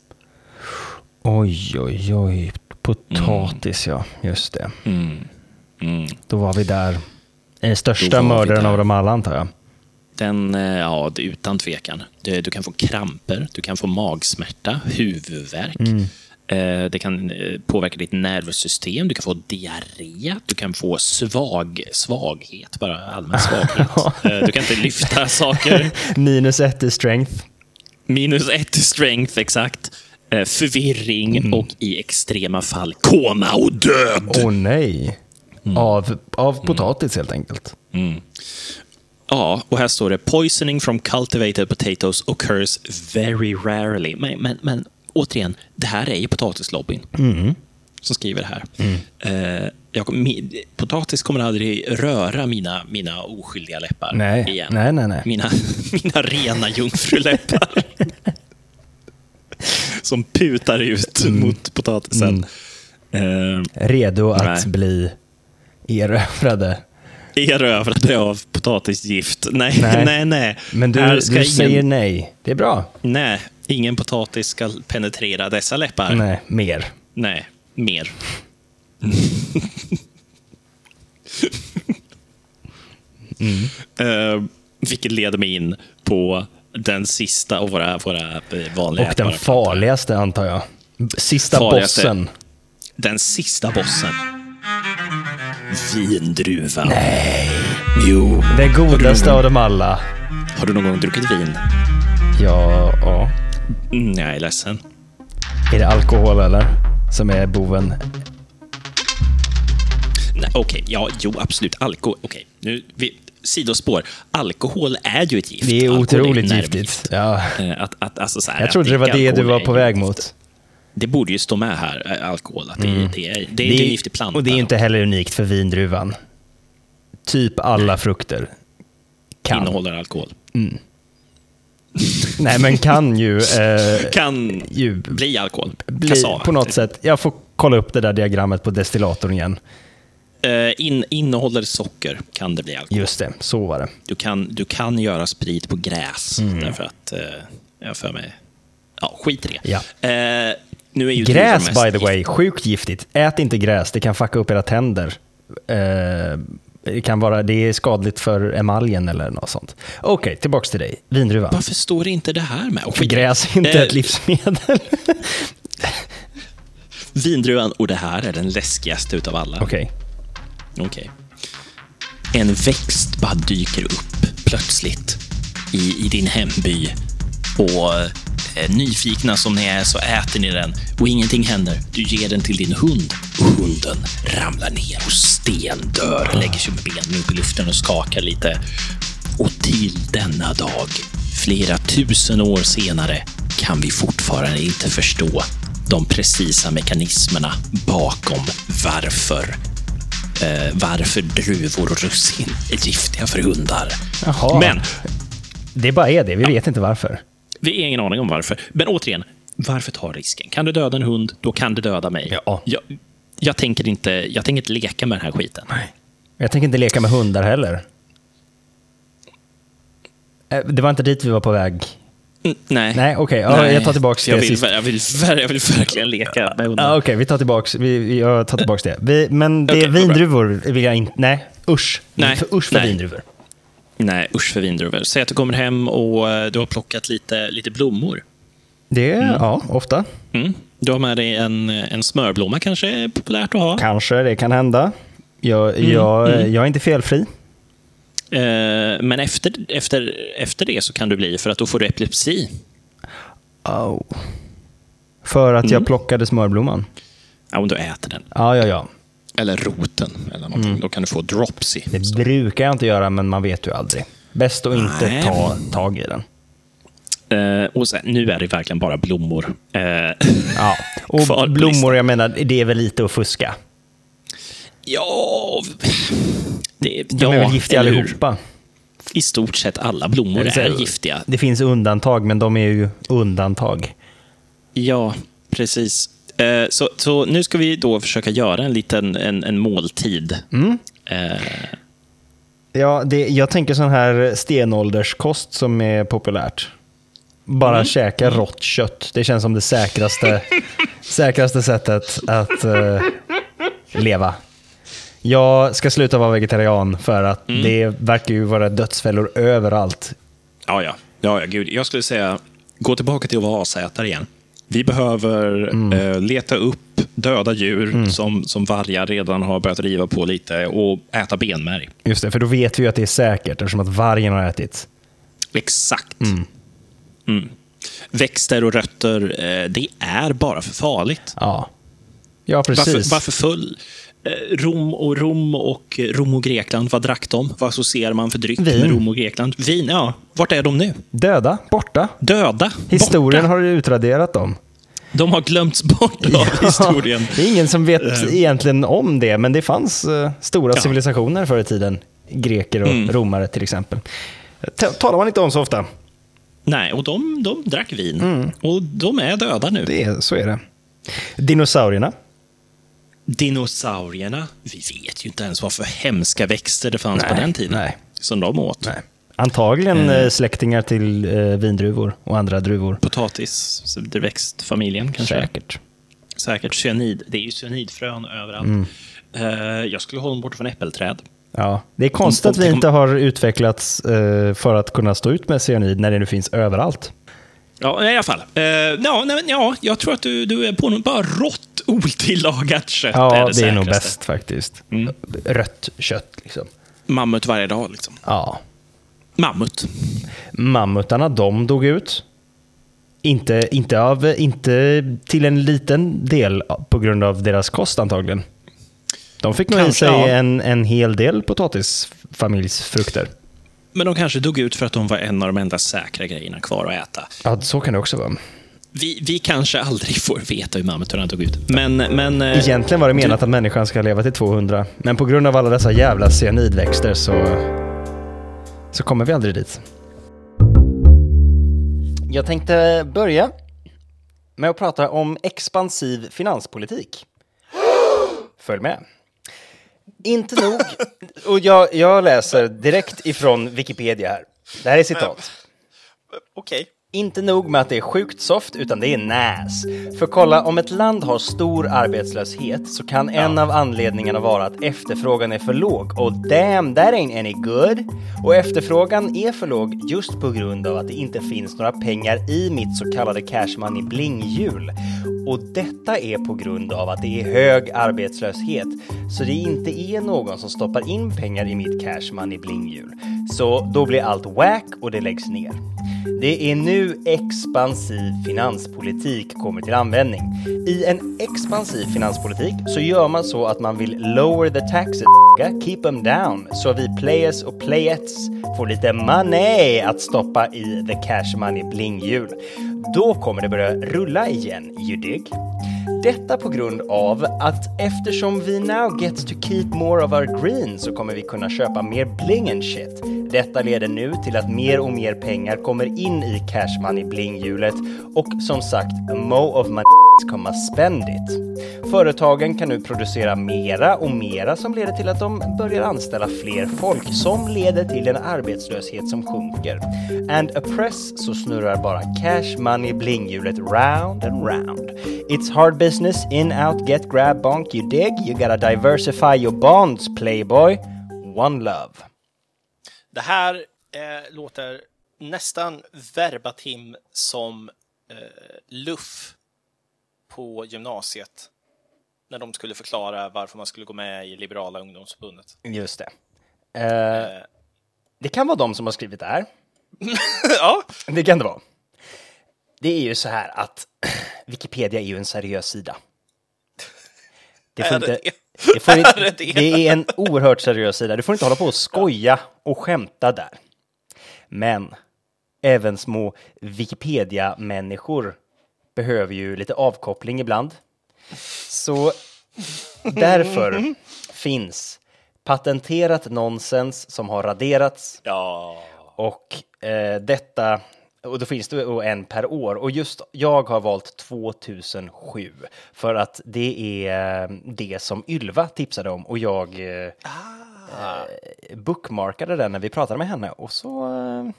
Oj, oj, oj. Potatis, ja. Just det. Då var vi där. Den största var vi mördaren av dem alla, antar jag. Den, eh, ja, utan tvekan. Du, du kan få kramper, du kan få magsmärta, huvudvärk. Eh, Det kan eh, påverka ditt nervsystem, du kan få diarré, du kan få svag, svaghet, bara allmän svaghet. Eh, Du kan inte lyfta saker. Minus ett i strength. Minus ett i strength, exakt. Förvirring och i extrema fall koma och död. Åh nej. Av, av potatis helt enkelt. Ja, och här står det “Poisoning from cultivated potatoes occurs very rarely”. Men, men, men återigen, det här är ju potatislobbyn som skriver det här. Eh, jag, kom- mi, potatis kommer aldrig röra mina, mina oskyldiga läppar Nej, igen. nej, nej, nej. Mina, mina rena jungfruläppar. som putar ut mot potatisen. Eh, Redo att Nej. bli erövrade. erövrade av potatisgift. Nej, Nej. nej, nej. Men du, du ska ingen, säger nej. Det är bra. Nej, ingen potatis ska penetrera dessa läppar. Nej, mer. Nej, mer. Eh, vilket leder mig in på den sista av våra, våra eh, vanliga Och den farligaste antar jag. Sista Farligaste. bossen. Den sista bossen. Vindruvan. Nej. Jo. Den godaste av dem alla. Har du någon gång druckit vin? Ja, ja. Mm, jag är ledsen. Är det alkohol eller? Som är boven? Nej, Okej, ja, jo, absolut. Alkohol. Okej, nu, vi, sidospår. Alkohol är ju ett gift. Det är otroligt nervgift. giftigt. Ja. Eh, Att, att, alltså så här, Jag trodde det var det du var är på väg gift. mot. Det borde ju stå med här, eh, alkohol. Att det, det, är, det är inte en giftig planta. och det är inte heller unikt för vindruvan. Typ alla frukter kan. innehåller alkohol. Nej, men kan ju, eh, Kan ju bli alkohol. bli på något sätt. Jag får kolla upp det där diagrammet på destillatorn igen. Eh, in, innehåller socker kan det bli alkohol. Just det, så var det. Du kan, du kan göra sprit på gräs. Mm. Därför att, eh, jag för mig... Ja, skit i det. Ja. Eh, nu är ju Gräs by the way, sjukt giftigt. Ät inte gräs, det kan fucka upp era tänder. Eh, det, kan vara, det är skadligt för emaljen eller något sånt. Okej, tillbaks till dig. Vindruvan. Varför står inte det här med? För gräs är inte Eh, ett livsmedel. Vindruvan, och det här är den läskigaste utav alla. Okej. Okej. En växt bara dyker upp plötsligt i, i din hemby. Och eh, nyfikna som ni är så äter ni den och ingenting händer. Du ger den till din hund och hunden ramlar ner och stendör. Lägger sig med benen upp i luften och skakar lite. Och till denna dag, flera tusen år senare, kan vi fortfarande inte förstå de precisa mekanismerna bakom varför eh, varför druvor och russin är giftiga för hundar. Jaha. Men Det bara är det, vi vet inte varför. Vi har ingen aning om varför. Men återigen, varför ta risken? Kan du döda en hund, då kan du döda mig. Ja. Jag, jag, tänker, inte, jag tänker inte leka med den här skiten. Jag tänker inte leka med hundar heller. Eh, Det var inte dit vi var på väg. Mm, nej. Nej, okej. Ja, Nej. jag tar tillbaks jag det vill, sist. jag, vill, jag vill verkligen leka med hundar. Ja, Okej, vi tar tillbaks, vi, jag tar tillbaks det. Vi, men det vad bra. vindruvor vill jag inte... Nej, usch. Nej, För, usch för nej. vindruvor. Nej, usch för vindruvor. Säg att du kommer hem och eh, du har plockat lite, lite blommor. Det, ja, ofta. Mm. Du har med dig en, en smörblomma kanske, är populärt att ha. Kanske det kan hända. Jag, Mm, jag, jag är inte felfri. Eh, men efter, efter, efter det så kan du bli, för att då får du epilepsi. Oh. För att Mm. jag plockade smörblomman. Ja, om du äter den. Ja, ja, ja. Eller roten. Eller någonting. Då kan du få dropsy. Det brukar jag inte göra, men man vet ju aldrig. Bäst att inte Nej. ta tag i den. Eh, och sen, nu är det verkligen bara blommor. Eh, Ja. Och blommor, jag menar, det är väl lite att fuska. ja, det, De ja, är väl giftiga hur? allihopa. I stort sett alla blommor Det är så- giftiga. Det finns undantag, men de är ju undantag. Ja, precis. Eh, så, så nu ska vi då försöka göra en liten en, en måltid. Mm. Eh, Ja, det, jag tänker sån här stenålderskost som är populärt. Bara Mm. käka rått kött. Det känns som det säkraste, säkraste sättet att eh, leva. Jag ska sluta vara vegetarian för att Mm. det verkar ju vara dödsfällor överallt. ja, ja, ja, ja, gud. Jag skulle säga, gå tillbaka till att vara asätare igen. Vi behöver Mm. eh, leta upp döda djur som, som vargar redan har börjat riva på lite och äta benmärg. Just det, för då vet vi att det är säkert eftersom att vargen har ätit. Exakt. Mm. Växter och rötter, eh, det är bara för farligt. Ja, ja precis. Varför, varför full? Rom och Rom och Rom och Grekland, vad drack de? Vad associerar man för dryck Vin. med Rom och Grekland? Vin, ja. Vart är de nu? Döda, borta. Döda? Historien borta. har utraderat dem. De har glömts bort av historien. Det är ingen som vet egentligen om det, men det fanns eh, stora Ja. civilisationer förr i tiden. Greker och Mm. romare till exempel. Ta- talar man inte om så ofta. Nej, och de, de drack vin. Och de är döda nu. Det är, så är det. Dinosaurierna. Dinosaurierna, vi vet ju inte ens vad för hemska växter det fanns på Nej, den tiden. nej. Som de åt. Nej. Antagligen Eh. eh, släktingar till eh, vindruvor och andra druvor. Potatis, det växtfamiljen kanske. Säkert. Säkert cyanid. Det är ju cyanidfrön överallt. Mm. Eh, jag skulle hålla mig borta från äppelträd. Ja, det är konstigt Om- att vi om- inte har utvecklats för att kunna stå ut med cyanid när det nu finns överallt. Ja, i alla fall. Eh, ja, nej, ja, jag tror att du, du är på något bara rått, otillagat kött. Ja, är det, det, är nog bäst faktiskt. Mm. Rött kött liksom. Mammut varje dag, liksom. Ja. Mammut. Mammutarna, de dog ut. Inte, inte, av, inte till en liten del på grund av deras kost antagligen. De fick nog i sig ja. en, en hel del potatisfamiljsfrukter. Men de kanske dog ut för att de var en av de enda säkra grejerna kvar att äta. Ja, så kan det också vara. Vi, vi kanske aldrig får veta hur mammutarna dog ut. Men, men eh, Egentligen var det menat att människan ska leva till 200, men på grund av alla dessa jävla cyanidväxter så, så kommer vi aldrig dit. Jag tänkte börja med att prata om expansiv finanspolitik. Följ med. Inte nog, och jag, jag läser direkt ifrån Wikipedia här. Det här är citat. Eh, okej. Inte nog med att det är sjukt soft, utan det är NAS. För kolla, om ett land har stor arbetslöshet så kan en av anledningarna vara att efterfrågan är för låg. Och damn, that ain't any good! Och efterfrågan är för låg just på grund av att det inte finns några pengar i mitt så kallade cash money blinghjul. Och detta är på grund av att det är hög arbetslöshet. Så det inte är någon som stoppar in pengar i mitt cash money blinghjul. Så då blir allt whack och det läggs ner. Det är nu expansiv finanspolitik kommer till användning. I en expansiv finanspolitik så gör man så att man vill lower the taxes, keep them down, så vi players och playettes får lite money att stoppa i the cash money blinghjul. Då kommer det börja rulla igen, you dig? Detta på grund av att eftersom vi now get to keep more of our green så kommer vi kunna köpa mer bling and shit. Detta leder nu till att mer och mer pengar kommer in i cash money blinghjulet och som sagt, mo of my komma spend it. Företagen kan nu producera mera och mera som leder till att de börjar anställa fler folk som leder till en arbetslöshet som sjunker. And a press så snurrar bara cash money blinghjulet round and round. It's hard business, in, out, get, grab, bonk, you dig? You gotta diversify your bonds, playboy. One love. Det här eh, låter nästan verbatim som eh, luff på gymnasiet när de skulle förklara varför man skulle gå med i Liberala ungdomsförbundet. Just det. Eh, det kan vara de som har skrivit det här. ja, Det kan det vara. Det är ju så här att Wikipedia är ju en seriös sida. Det, får Är inte, det? det, får Är inte, det det? det är en oerhört seriös sida. Du får inte hålla på och skoja och skämta där. Men även små Wikipedia-människor behöver ju lite avkoppling ibland. Så därför finns patenterat nonsens som har raderats ja. och eh, detta, och då finns det en per år. Och just jag har valt 2007 för att det är eh, det som Ylva tipsade om och jag eh, eh, bookmarkade den när vi pratade med henne. Och så... Eh,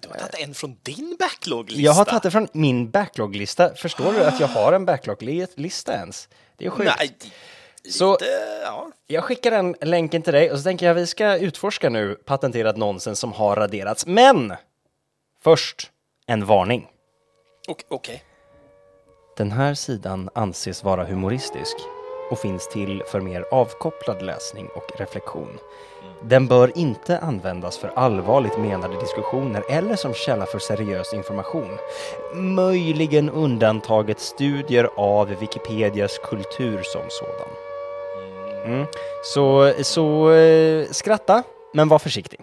Du har tagit en från din backlog-lista. jag har tagit det från min backlog-lista. Förstår du att jag har en backlog-lista ens? Det är sjukt. Nej, lite, Så- ja. Jag skickar den länken till dig och så tänker jag vi ska utforska nu patenterat nonsens som har raderats. Men! Först en varning. Ok- Okej. Den här sidan anses vara humoristisk och finns till för mer avkopplad läsning och reflektion. Den bör inte användas för allvarligt menade diskussioner eller som källa för seriös information. Möjligen undantaget studier av Wikipedias kultur som sådan. Mm. Så, så eh, skratta, men var försiktig.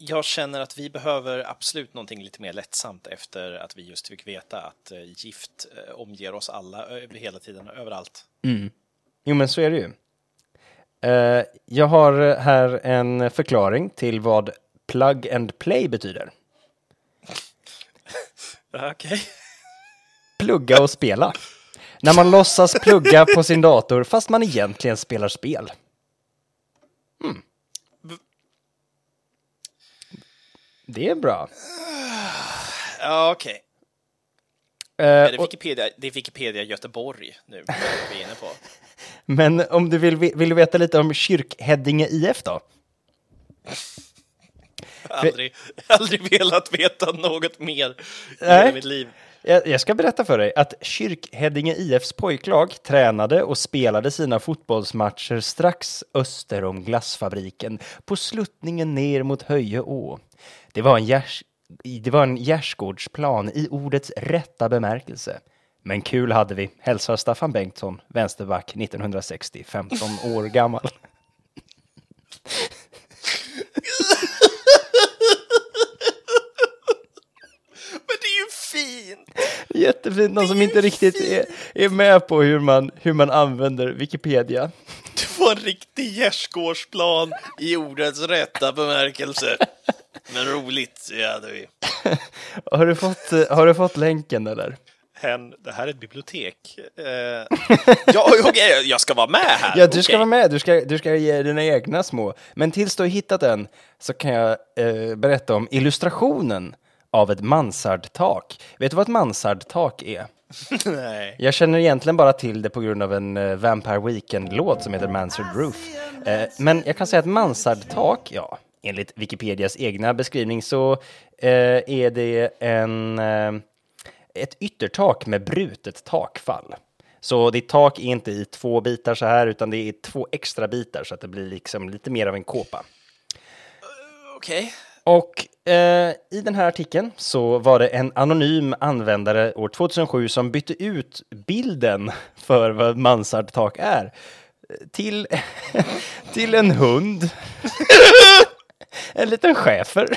Jag känner att vi behöver absolut någonting lite mer lättsamt efter att vi just fick veta att eh, gift eh, omger oss alla över hela tiden och överallt. Jo, men så är det ju. Eh, jag har här en förklaring till vad plug and play betyder. Okej. Plugga och spela. När man låtsas plugga på sin dator fast man egentligen spelar spel. Mm. Det är bra. Ja, okej. Eh, Är det Wikipedia? Det är Wikipedia Göteborg nu vi är inne på. men om du vill, vill du veta lite om Kyrkhäddinge IF då? Aldrig, aldrig velat veta något mer i hela mitt liv. Jag, ska berätta för dig att Kyrkhäddinge IFs pojklag tränade och spelade sina fotbollsmatcher strax öster om glassfabriken på sluttningen ner mot Höjeå. Det var en, gärs, det var en gärdsgårdsplan i ordets rätta bemärkelse. Men kul hade vi, hälsar Staffan Bengtsson, vänsterback 1960, 15 år gammal. Men det är ju fint! Jättefint, någon som inte riktigt är, är med på hur man, hur man använder Wikipedia. Det var en riktig gärdsgårdsplan i ordets rätta bemärkelse. Men roligt, det hade vi. Har du fått, eh, har du fått länken eller? Hen, det här är ett bibliotek. Eh, ja, okej, jag ska vara med här. Ja, du ska Okej. vara med. Du ska, du ska ge dina egna små. Men tills du har hittat den så kan jag eh, berätta om illustrationen av ett mansardtak. Vet du vad ett mansardtak är? Nej. Jag känner egentligen bara till det på grund av en eh, Vampire Weekend-låt som heter Mansard Roof. Eh, men jag kan säga att mansardtak, ja, enligt Wikipedias egna beskrivning så eh, är det en, eh, ett yttertak med brutet takfall. Så ditt tak är inte i två bitar så här, utan det är två extra bitar så att det blir liksom lite mer av en kåpa. Okej. Och eh, i den här artikeln så var det en anonym användare år 2007 som bytte ut bilden för vad mansardtak är eh, till, till en hund. en liten schäfer.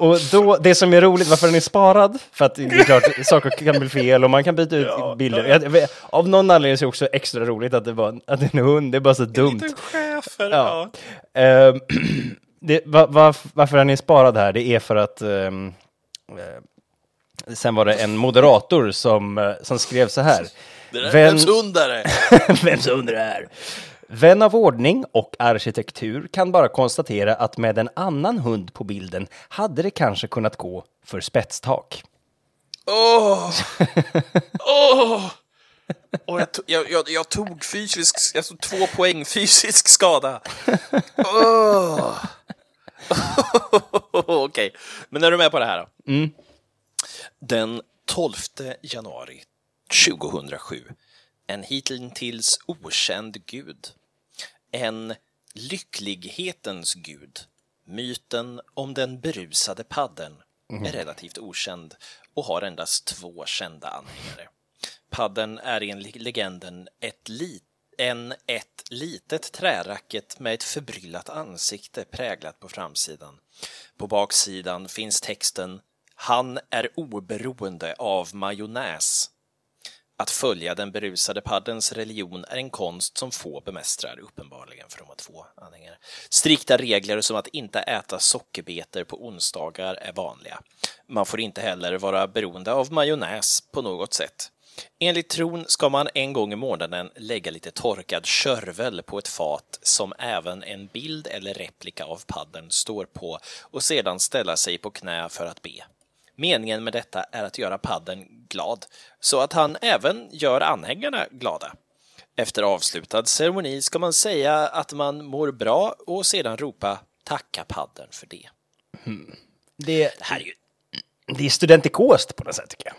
Och då, det som är roligt, varför den är sparad, för att det är klart, saker kan bli fel och man kan byta ut Ja, bilder. Jag, vet- av någon anledning så är det också extra roligt att det var att det är en hund, det är bara så dumt. Liten schäfer. Ja. Ja. Ehm, det, va, va, varför den är sparad här, det är för att eh, sen var det en moderator som, eh, som skrev så här. Det där, Vem- Vems hund är det? Vems undrar det här? Vän av ordning och arkitektur kan bara konstatera att med en annan hund på bilden hade det kanske kunnat gå för spetstak. Åh! Åh! Och jag, jag, jag, jag tog fysisk, alltså två poäng fysisk skada. Åh! Okej, men är du med på det här då? Den 12 januari 2007. En hittills okänd gud. En lycklighetens gud. Myten om den berusade paddeln är relativt okänd och har endast två kända anhängare. Paddeln är enligt legenden ett li- en ett litet träracket med ett förbryllat ansikte präglat på framsidan. På baksidan finns texten Han är oberoende av majonnäs. Att följa den berusade paddens religion är en konst som få bemästrar, uppenbarligen, för de har två anhängare. Strikta regler som att inte äta sockerbetor på onsdagar är vanliga. Man får inte heller vara beroende av majonnäs på något sätt. Enligt tron ska man en gång i månaden lägga lite torkad körvel på ett fat som även en bild eller replika av padden står på och sedan ställa sig på knä för att be. Meningen med detta är att göra padden glad, så att han även gör anhängarna glada. Efter avslutad ceremoni ska man säga att man mår bra och sedan ropa tacka padden för det. Det, Det här är ju, det är studentikost på något sätt tycker jag.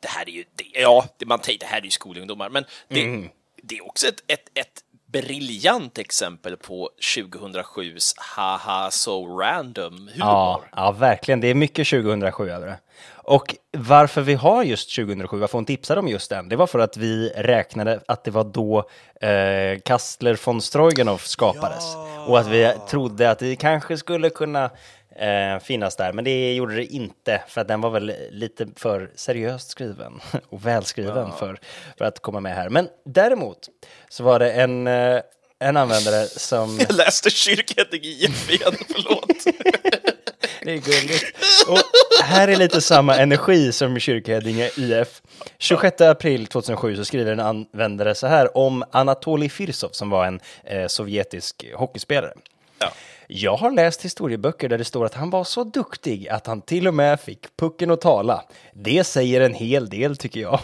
Det här är ju, det, ja, det, man tänker, det här är ju skolungdomar, men det, det är också ett, ett, ett briljant exempel på 2007s haha so random humor. Ja, ja, verkligen. Det är mycket 2007 över det. Och varför vi har just 2007, varför hon tipsade om just den, det var för att vi räknade att det var då eh, Kastler von Stroganov skapades. Och att vi trodde att det kanske skulle kunna eh, finnas där, men det gjorde det inte, för att den var väl lite för seriöst skriven och välskriven för, för att komma med här. Men däremot så var det en, eh, en användare som... Jag läste Kyrkheting IF igen, förlåt. Det är gulligt. Och här är lite samma energi som Kyrkheddinge IF. 26 april 2007 så skriver en användare så här om Anatolij Firsov som var en eh, sovjetisk hockeyspelare. Ja. Jag har läst historieböcker där det står att han var så duktig att han till och med fick pucken att tala. Det säger en hel del tycker jag.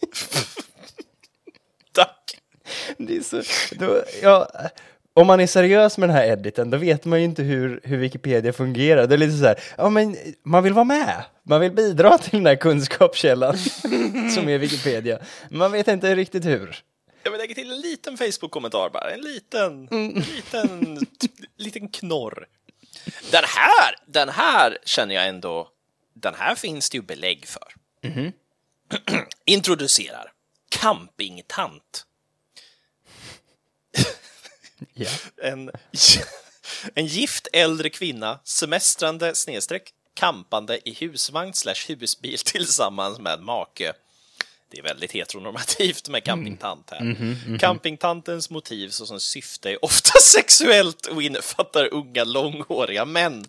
Tack. Det är så, då, ja, om man är seriös med den här editen, då vet man ju inte hur, hur Wikipedia fungerar. Det är lite så här, ja men man vill vara med. Man vill bidra till den här kunskapskällan som är Wikipedia. Man vet inte riktigt hur. Jag vill lägga till en liten Facebook-kommentar bara. En liten, liten, liten knorr. Den här, den här känner jag ändå, den här finns det ju belägg för. Introducerar campingtant. En, en gift äldre kvinna, semestrande snedstreck, kampande i husvagn slash husbil tillsammans med make. Det är väldigt heteronormativt med campingtant här. Campingtantens motiv såsom syfte är ofta sexuellt och innefattar unga långhåriga män.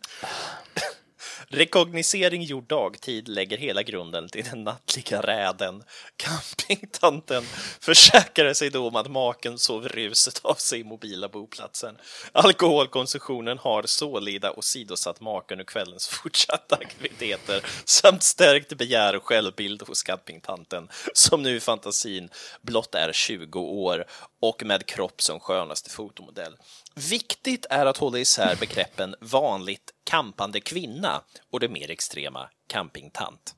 Rekognosering gjord dagtid lägger hela grunden till den nattliga räden. Campingtanten försäkrade sig då om att maken sov ruset av sig i mobila boplatsen. Alkoholkonsumtionen har sålida åsidosatt maken och kvällens fortsatta aktiviteter samt stärkt begär och självbild hos campingtanten som nu i fantasin blott är 20 år och med kropp som skönaste fotomodell. Viktigt är att hålla isär begreppen vanligt kampande kvinna och det mer extrema campingtant.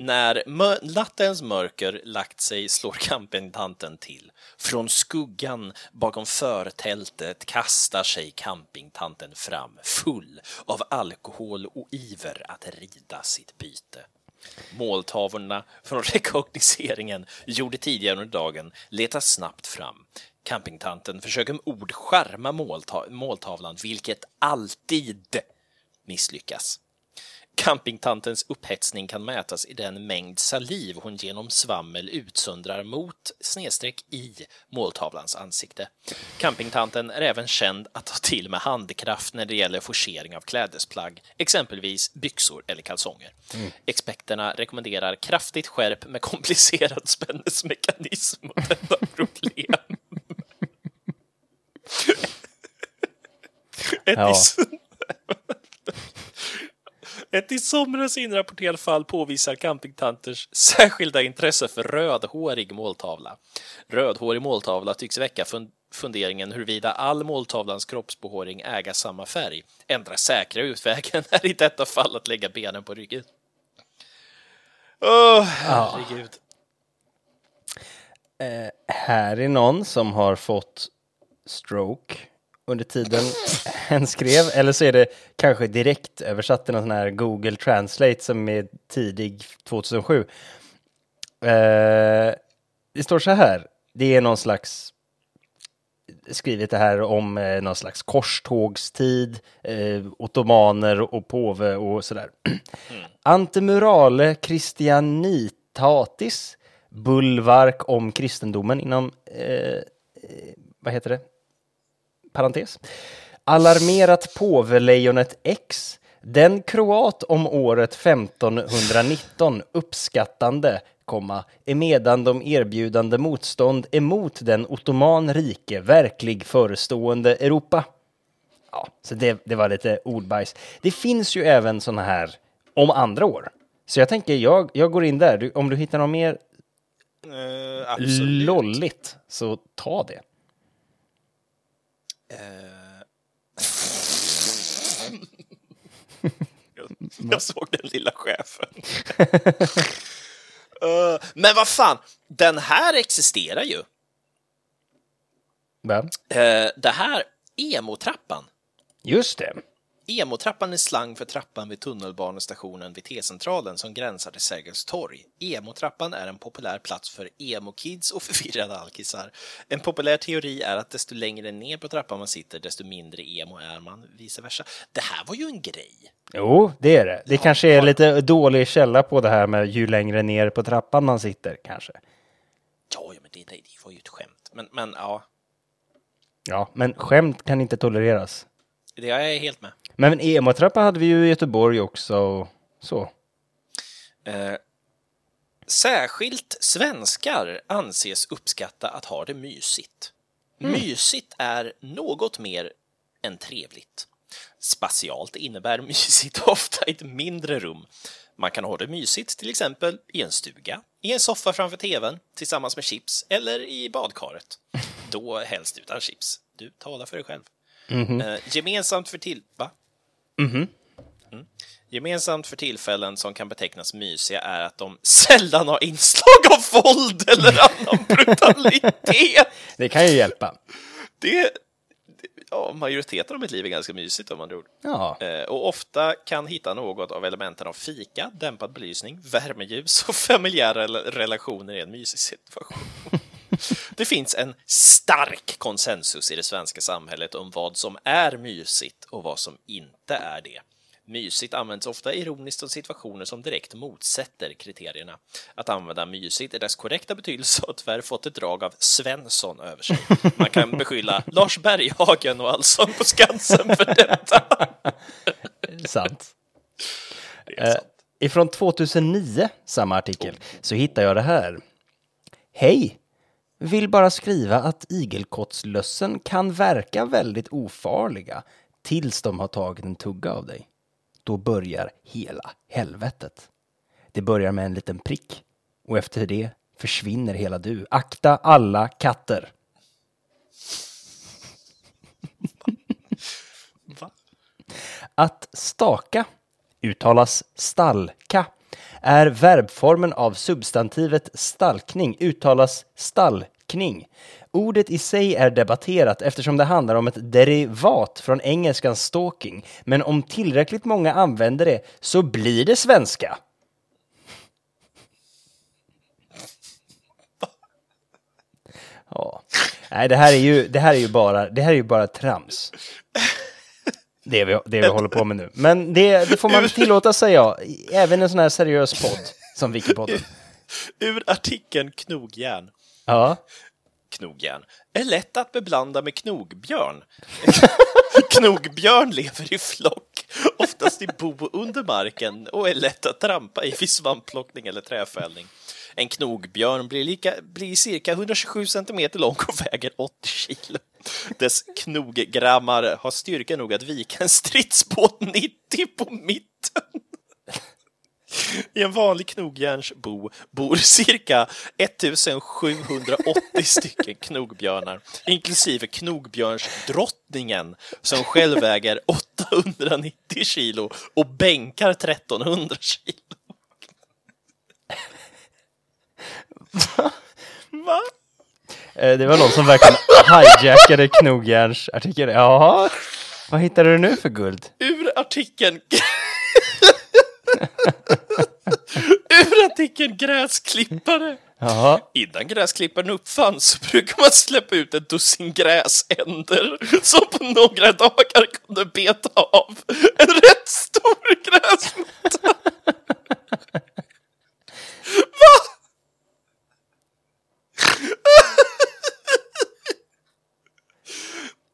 När mö- nattens mörker lagt sig slår campingtanten till. Från skuggan bakom förtältet kastar sig campingtanten fram full av alkohol och iver att rida sitt byte. Måltavlorna från rekognoseringen gjorde tidigare under dagen letas snabbt fram. Campingtanten försöker med ord skärma målta- måltavlan, vilket alltid misslyckas. Campingtantens upphetsning kan mätas i den mängd saliv hon genom svammel utsöndrar mot snedstreck i måltavlans ansikte. Campingtanten är även känd att ta till med handkraft när det gäller forcering av klädesplagg, exempelvis byxor eller kalsonger. Experterna rekommenderar kraftigt skärp med komplicerad spänningsmekanism mot detta problem. Ett Ja. i- ett i somras inrapporterat fall påvisar campingtanters särskilda intresse för rödhårig måltavla. Rödhårig måltavla tycks väcka fun- funderingen huruvida all måltavlans kroppsbehåring äga samma färg. Enda säkra utvägen är i detta fall att lägga benen på ryggen. Åh, herregud. Här är någon som har fått stroke under tiden hen skrev, eller så är det kanske direkt översatt till någon sån här Google Translate som är tidig 2007. Eh, det står så här, det är någon slags skrivit det här om eh, någon slags korstågstid, eh, ottomaner och påve och sådär. Antemurale Christianitatis, bulvark om kristendomen inom, eh, eh, vad heter det? Parentes. Alarmerat påvelejonet X, den kroat om året 1519 uppskattande, komma, emedan de erbjudande motstånd emot den ottoman rike verklig förestående Europa. Ja, så det, det var lite ordbajs. Det finns ju även såna här om andra år. Så jag tänker, jag, jag går in där. Du, om du hittar något mer absolut. lolligt, så ta det. Eh. Jag såg den lilla chefen. Eh, men vad fan, den här existerar ju. Va? Eh, det här, emotrappan. Just det. Emotrappan är slang för trappan vid tunnelbanestationen vid T-centralen som gränsar till Sergels torg. Emotrappan är en populär plats för emo-kids och förvirrade alkisar. En populär teori är att desto längre ner på trappan man sitter, desto mindre emo är man, vice versa. Det här var ju en grej. Jo, det är det. Det kanske är lite dålig källa på det här med ju längre ner på trappan man sitter, kanske. Ja, ja, men det, det var ju ett skämt. Men, men ja, Ja, men skämt kan inte tolereras. det är jag helt med. Men emo-trappa hade vi ju i Göteborg också och så. Eh, särskilt svenskar anses uppskatta att ha det mysigt. Mysigt är något mer än trevligt. Spatialt innebär mysigt ofta ett mindre rum. Man kan ha det mysigt till exempel i en stuga, i en soffa framför tvn tillsammans med chips eller i badkaret. Då helst utan chips. Du talar för dig själv. Eh, gemensamt för till... Va? Mm. Gemensamt för tillfällen som kan betecknas mysiga är att de sällan har inslag av våld eller annan brutalitet. Det kan ju hjälpa. Det, ja, majoriteten av mitt liv är ganska mysigt om man tror. Ja. Eh, och ofta kan hitta något av elementen av fika, dämpad belysning, värmeljus och familjära rela- relationer i en mysig situation. Det finns en stark konsensus i det svenska samhället om vad som är mysigt och vad som inte är det. Mysigt används ofta ironiskt om situationer som direkt motsätter kriterierna. Att använda mysigt i dess korrekta betydelse har tyvärr fått ett drag av Svensson över sig. Man kan beskylla Lars Berghagen och Allsång på Skansen för detta. Sant. Det sant. Ifrån 2009, samma artikel, så hittar jag det här. Hej! Vill bara skriva att igelkottslössen kan verka väldigt ofarliga tills de har tagit en tugga av dig. Då börjar hela helvetet. Det börjar med en liten prick och efter det försvinner hela du. Akta alla katter. Va? Att staka uttalas stalka är verbformen av substantivet stalkning uttalas stallkning. Ordet i sig är debatterat eftersom det handlar om ett derivat från engelskan stalking, men om tillräckligt många använder det så blir det svenska. Ja. Nej, det här är ju, det här är ju bara, det här är ju bara trams. Det vi, det vi håller på med nu. Men det, det får man tillåta sig, ja. Även en sån här seriös podd som Wikipodden. Ur artikeln Knogjärn. Ja. Knogjärn är lätt att beblanda med knogbjörn. knogbjörn lever i flock, oftast i bo under marken och är lätt att trampa i vid svampplockning eller träfällning. En knogbjörn blir, lika, blir cirka 127 centimeter lång och väger 80 kilo. Dess knoggrammar har styrka nog att vika en stridsbåt 90 på mitten. I en vanlig knogjärnsbo bor cirka 1780 stycken knogbjörnar, inklusive knogbjörnsdrottningen som själv väger 890 kilo och bänkar 1300 kilo. Va? Eh, Det var någon som verkligen hijackade knogjärnsartikeln. Jaha, vad hittade du nu för guld? Ur artikeln... Ur artikeln Gräsklippare. Jaha, Innan gräsklipparen uppfanns så brukade man släppa ut ett dussin gräsänder som på några dagar kunde beta av en rätt stor gräsmatta. Va?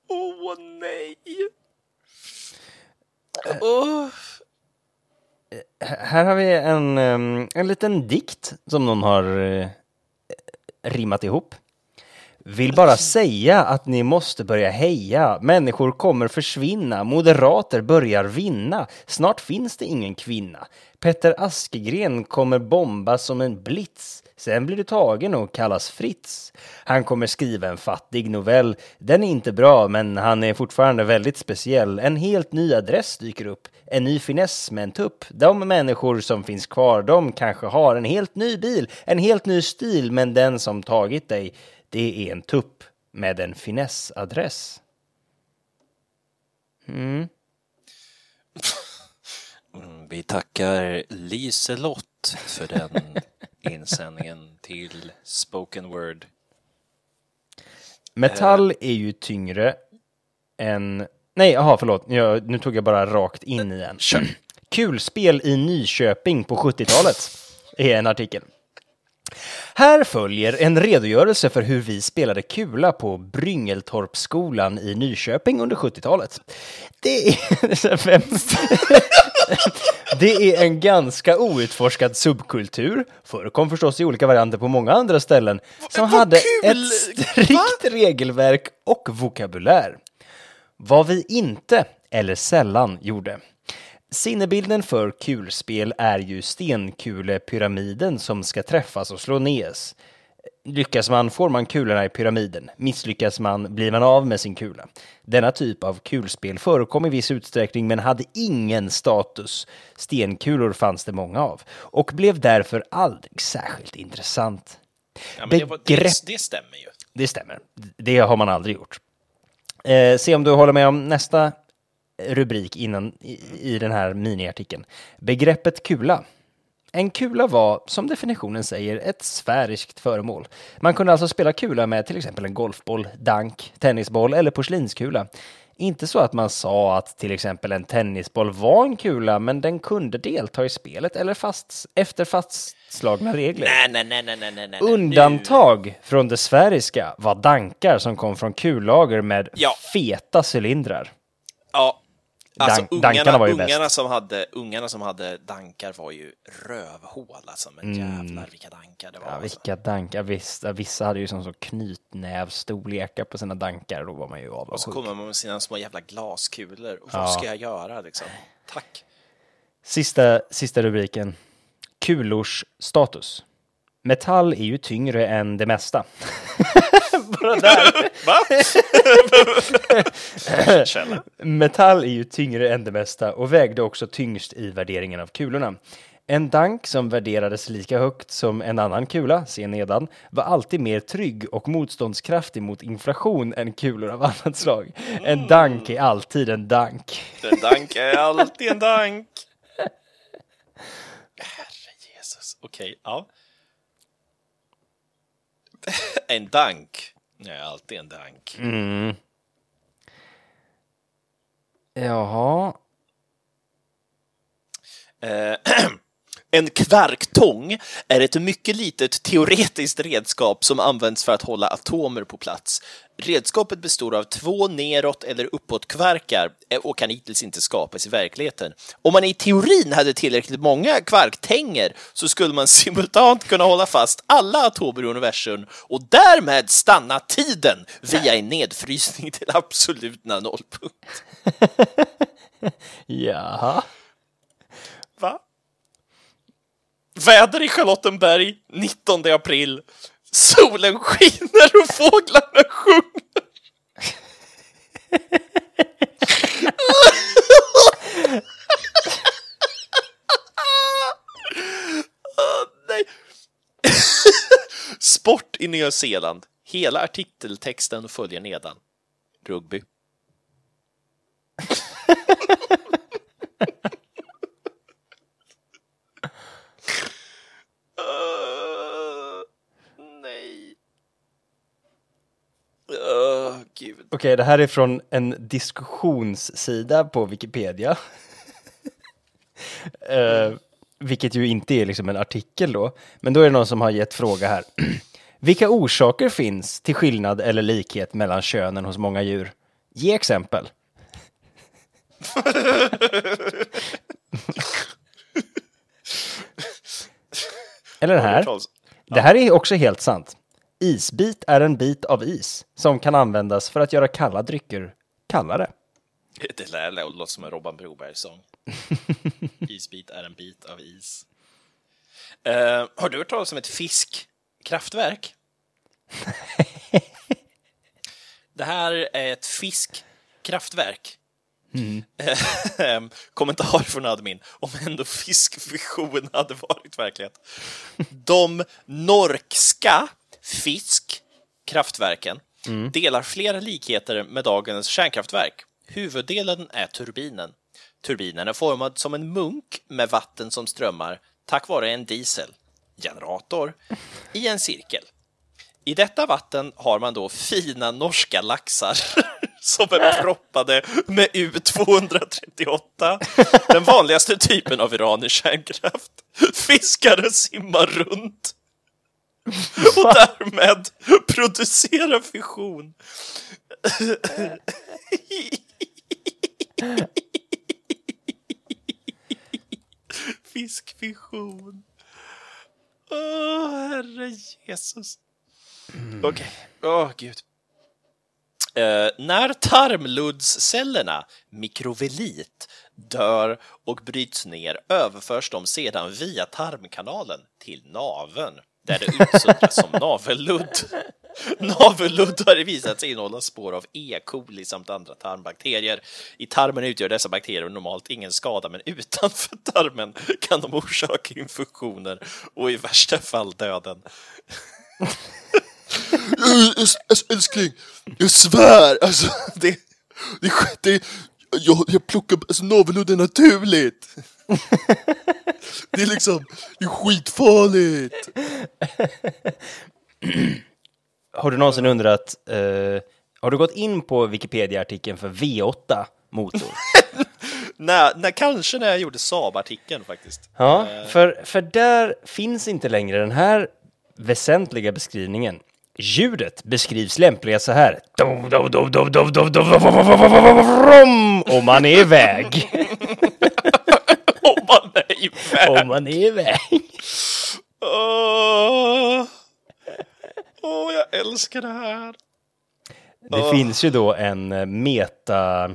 Åh nej. Åh här har vi en, en liten dikt som någon har eh, rimmat ihop. Vill bara säga att ni måste börja heja. Människor kommer försvinna. Moderater börjar vinna. Snart finns det ingen kvinna. Petter Askegren kommer bomba som en blitz. Sen blir du tagen och kallas Fritz. Han kommer skriva en fattig novell. Den är inte bra, men han är fortfarande väldigt speciell. En helt ny adress dyker upp. En ny finess med en tupp. De människor som finns kvar, de kanske har en helt ny bil, en helt ny stil, men den som tagit dig, det är en tupp med en finessadress. Mm, Vi tackar Liselott för den insändningen till Spoken Word. Metall är ju tyngre än... Nej, jaha, förlåt. Jag, nu tog jag bara rakt in i en. Kulspel i Nyköping på 70-talet är en artikel. Här följer en redogörelse för hur vi spelade kula på Bryngeltorpsskolan i Nyköping under 70-talet. Det är... Det är en ganska outforskad subkultur, förekom förstås i olika varianter på många andra ställen, som hade ett strikt regelverk och vokabulär. Vad vi inte, eller sällan, gjorde. Sinnebilden för kulspel är ju stenkulepyramiden som ska träffas och slå nes. Lyckas man får man kulorna i pyramiden. Misslyckas man blir man av med sin kula. Denna typ av kulspel förekom i viss utsträckning men hade ingen status. Stenkulor fanns det många av och blev därför aldrig särskilt intressant. Ja, men det, Begrepp- det, det stämmer ju. Det stämmer. Det har man aldrig gjort. Eh, se om du håller med om nästa rubrik innan, i, i den här miniartikeln. Begreppet kula. En kula var, som definitionen säger, ett sfäriskt föremål. Man kunde alltså spela kula med till exempel en golfboll, dank, tennisboll eller porslinskula. Inte så att man sa att till exempel en tennisboll var en kula, men den kunde delta i spelet eller fast, efter fastslagna regler. Nej, nej, nej, nej, nej, nej, nej. Nu- Undantag från det sfäriska var dankar som kom från kullager med Ja. feta cylindrar. Ja, alltså dankarna ungarna, var ju ungarna, bäst. som hade, ungarna som hade dankar var ju rövhål alltså, men jävlar vilka dankar det var. Mm. Ja, alltså. vilka dankar. Vissa, vissa hade ju som så knytnävstorlekar på sina dankar. Då var man ju Och så avundsjuk. kommer man med sina små jävla glaskulor. Och Ja. vad ska jag göra liksom? Tack. Sista, sista rubriken. Kulors status. Metall är ju tyngre än det mesta. Va? Källa. Metall är ju tyngre än det mesta och vägde också tyngst i värderingen av kulorna. En dank som värderades lika högt som en annan kula, se nedan, var alltid mer trygg och motståndskraftig mot inflation än kulor av annat slag. En dank är alltid en dank. En dank är alltid en dank. Herre Okej, ja. En dank är alltid en dank. Mm. Jaha. Eh, En kvarktång är ett mycket litet teoretiskt redskap som används för att hålla atomer på plats. Redskapet består av två neråt eller uppåt kvarkar eh, och kan hittills inte skapas i verkligheten. Om man i teorin hade tillräckligt många kvarktänger så skulle man simultant kunna hålla fast alla atomer i universum och därmed stanna tiden via en nedfrysning till absoluta nollpunkt. Jaha. Va? Väder i Charlottenberg 19 april. Solen skiner och fåglarna sjunger. Nej. Sport i Nya Zeeland. Hela artikeltexten följer nedan. Rugby. Uh, nej. Åh, gud. Okej, det här är från en diskussionssida på Wikipedia. Eh, vilket ju inte är liksom en artikel då. Men då är det någon som har gett fråga här. Vilka orsaker finns till skillnad eller likhet mellan könen hos många djur? Ge exempel. eller den här. Det här är också helt sant. Isbit är en bit av is som kan användas för att göra kalla drycker kallare. Det lär låter som en Robban Broberg-sång. Isbit är en bit av is. Eh, har du hört talas om ett fiskkraftverk? det här är ett fiskkraftverk. Eh, Kommentar från admin. Om ändå fiskvision hade varit verklighet. De Fisk, kraftverken, mm. delar flera likheter med dagens kärnkraftverk. Huvuddelen är turbinen. Turbinen är formad som en munk med vatten som strömmar tack vare en diesel, generator, i en cirkel. I detta vatten har man då fina norska laxar som är proppade med U238, den vanligaste typen av uran i kärnkraft. Fiskare simmar runt och därmed producerar fission. Fiskfission. Åh, herre Jesus. Okej, åh gud. Eh, när tarmluddscellerna, mikrovelit, dör och bryts ner överförs de sedan via tarmkanalen till naveln, där det utsöndras som navelludd. Navelludd har visat sig innehålla spår av E. coli samt andra tarmbakterier. I tarmen utgör dessa bakterier normalt ingen skada, men utanför tarmen kan de orsaka infektioner och i värsta fall döden. Älskling, jag svär! Alltså, det, det, det, jag, jag plockar, alltså navelludd är naturligt. Det är liksom, det är skitfarligt. Har du någonsin undrat, eh, har du gått in på Wikipedia-artikeln för V8 motor? När, när, kanske när jag gjorde Saab-artikeln faktiskt. Ja, för, för där finns inte längre den här väsentliga beskrivningen. Ljudet beskrivs lämpligen så här. Dov, dov, dov, dov, dov, dov, dov, dov, dov, dov, dov, Om om man är iväg. Iväg! Om man är iväg. Åh, Åh, jag älskar det här. Det finns ju då en eh, meta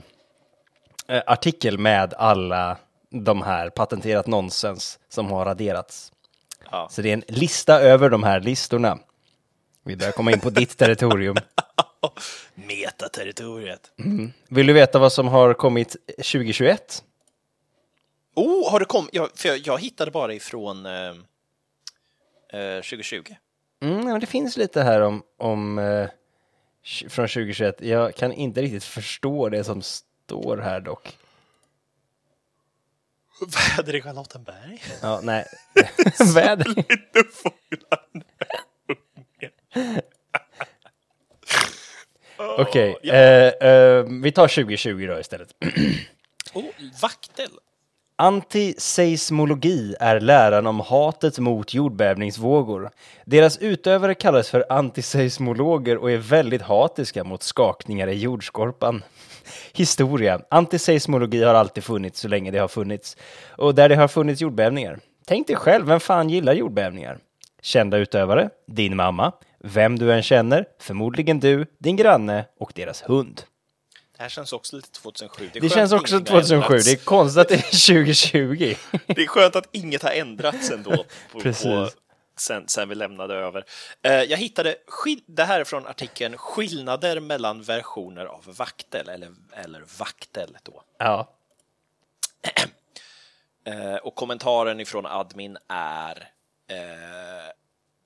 eh, med alla de här patenterat nonsens som har raderats. Ja. Så det är en lista över de här listorna. Vi börjar komma in på ditt territorium. Metaterritoriet. Vill du veta vad som har kommit 2021? Oh, har det kommit? Jag, för jag, hittade bara ifrån eh, eh, 2020. Mm, men det finns lite här om, om eh, från 2021. Jag kan inte riktigt förstå det som står här dock. Väder i Charlottenberg. Ja, nej. Väder. Lite fåglar. Okej, eh, eh, vi tar 2020 då istället. Oh, vaktel. Antiseismologi är läran om hatet mot jordbävningsvågor. Deras utövare kallas för antiseismologer och är väldigt hatiska mot skakningar i jordskorpan. Historia. Antiseismologi har alltid funnits så länge det har funnits. Och där det har funnits jordbävningar. Tänk dig själv, vem fan gillar jordbävningar? Kända utövare, din mamma, vem du än känner, förmodligen du, din granne och deras hund. Det här känns också lite 2007. är Det skönt känns också inget har 2007, ändrats. det är konstigt att det är 2020. Det är skönt att inget har ändrats ändå på, Precis. på, sen, sen vi lämnade över. Eh, jag hittade, det här är från artikeln Skillnader mellan versioner av vaktel, eller, eller vaktel då. Ja. Eh, och kommentaren ifrån admin är eh,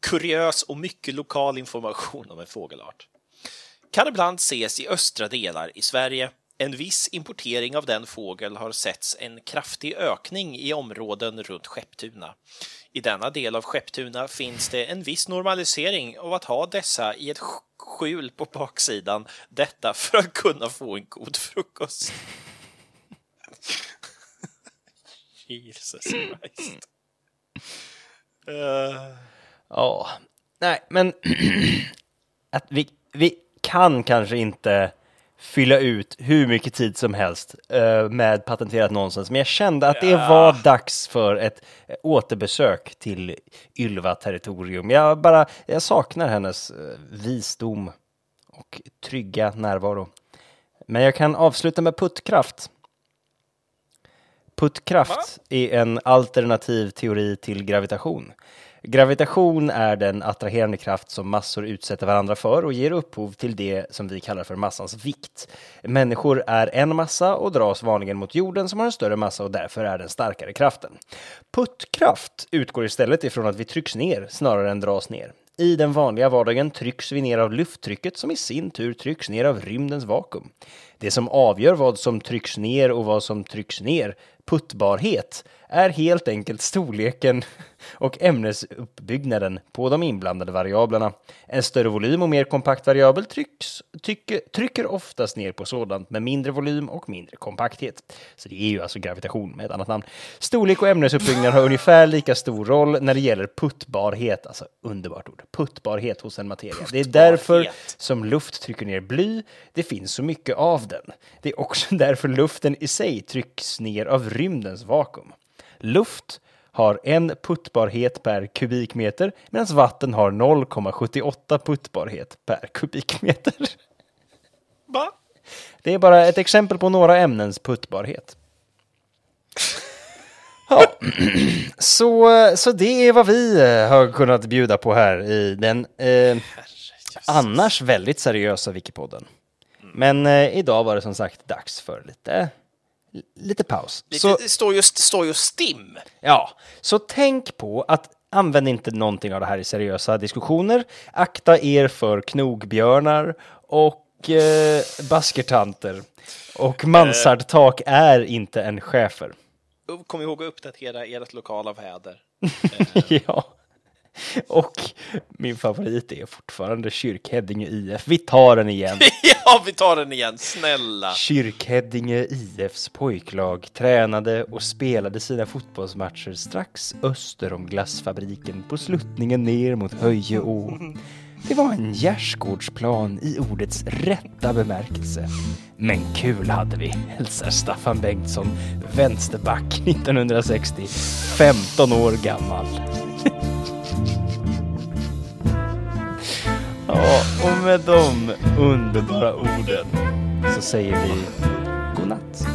kuriös och mycket lokal information om en fågelart. Kan ibland ses i östra delar i Sverige. En viss importering av den fågel har setts en kraftig ökning i områden runt Skepptuna. I denna del av Skepptuna finns det en viss normalisering av att ha dessa i ett skjul på baksidan. Detta för att kunna få en god frukost. Jesus Christ. Eh, Ja. Nej, men att vi, vi kan kanske inte fylla ut hur mycket tid som helst eh, med patenterat nonsens. Men jag kände att det var dags för ett eh, återbesök till Ylva-territorium. Jag bara, jag saknar hennes eh, visdom och trygga närvaro. Men jag kan avsluta med puttkraft. Puttkraft är en alternativ teori till gravitation. Gravitation är den attraherande kraft som massor utsätter varandra för och ger upphov till det som vi kallar för massans vikt. Människor är en massa och dras vanligen mot jorden som har en större massa och därför är den starkare kraften. Puttkraft utgår istället ifrån att vi trycks ner snarare än dras ner. I den vanliga vardagen trycks vi ner av lufttrycket som i sin tur trycks ner av rymdens vakuum. Det som avgör vad som trycks ner och vad som trycks ner, puttbarhet, är helt enkelt storleken och ämnesuppbyggnaden på de inblandade variablerna. En större volym och mer kompakt variabel trycks, tycker, trycker oftast ner på sådant med mindre volym och mindre kompakthet. Så det är ju alltså gravitation med ett annat namn. Storlek och ämnesuppbyggnad har ungefär lika stor roll när det gäller puttbarhet, alltså underbart ord, puttbarhet hos en materia. Det är därför som luft trycker ner bly, det finns så mycket av den. Det är också därför luften i sig trycks ner av rymdens vakuum. Luft har en puttbarhet per kubikmeter medan vatten har 0,78 puttbarhet per kubikmeter. Va? Det är bara ett exempel på några ämnens puttbarhet. Ja, så, så det är vad vi eh, har kunnat bjuda på här i den eh, annars väldigt seriösa Wikipodden. Men eh, idag var det som sagt dags för lite, lite paus. Lite, Så, det står ju, står ju STIM. ja, så tänk på att använd inte någonting av det här i seriösa diskussioner. Akta er för knogbjörnar och eh, baskertanter. Och mansardtak är inte en schäfer. Kom ihåg att uppdatera ert lokala väder. ja. Och min favorit är fortfarande Kyrkhäddinge IF. Vi tar den igen. ja, vi tar den igen. Snälla. Kyrkhäddinge IFs pojklag tränade och spelade sina fotbollsmatcher strax öster om glassfabriken på sluttningen ner mot Höjeå. Det var en gärdsgårdsplan i ordets rätta bemärkelse. Men kul hade vi, hälsar Staffan Bengtsson, vänsterback 1960, 15 år gammal. Ja, och med de underbara orden så säger vi godnatt.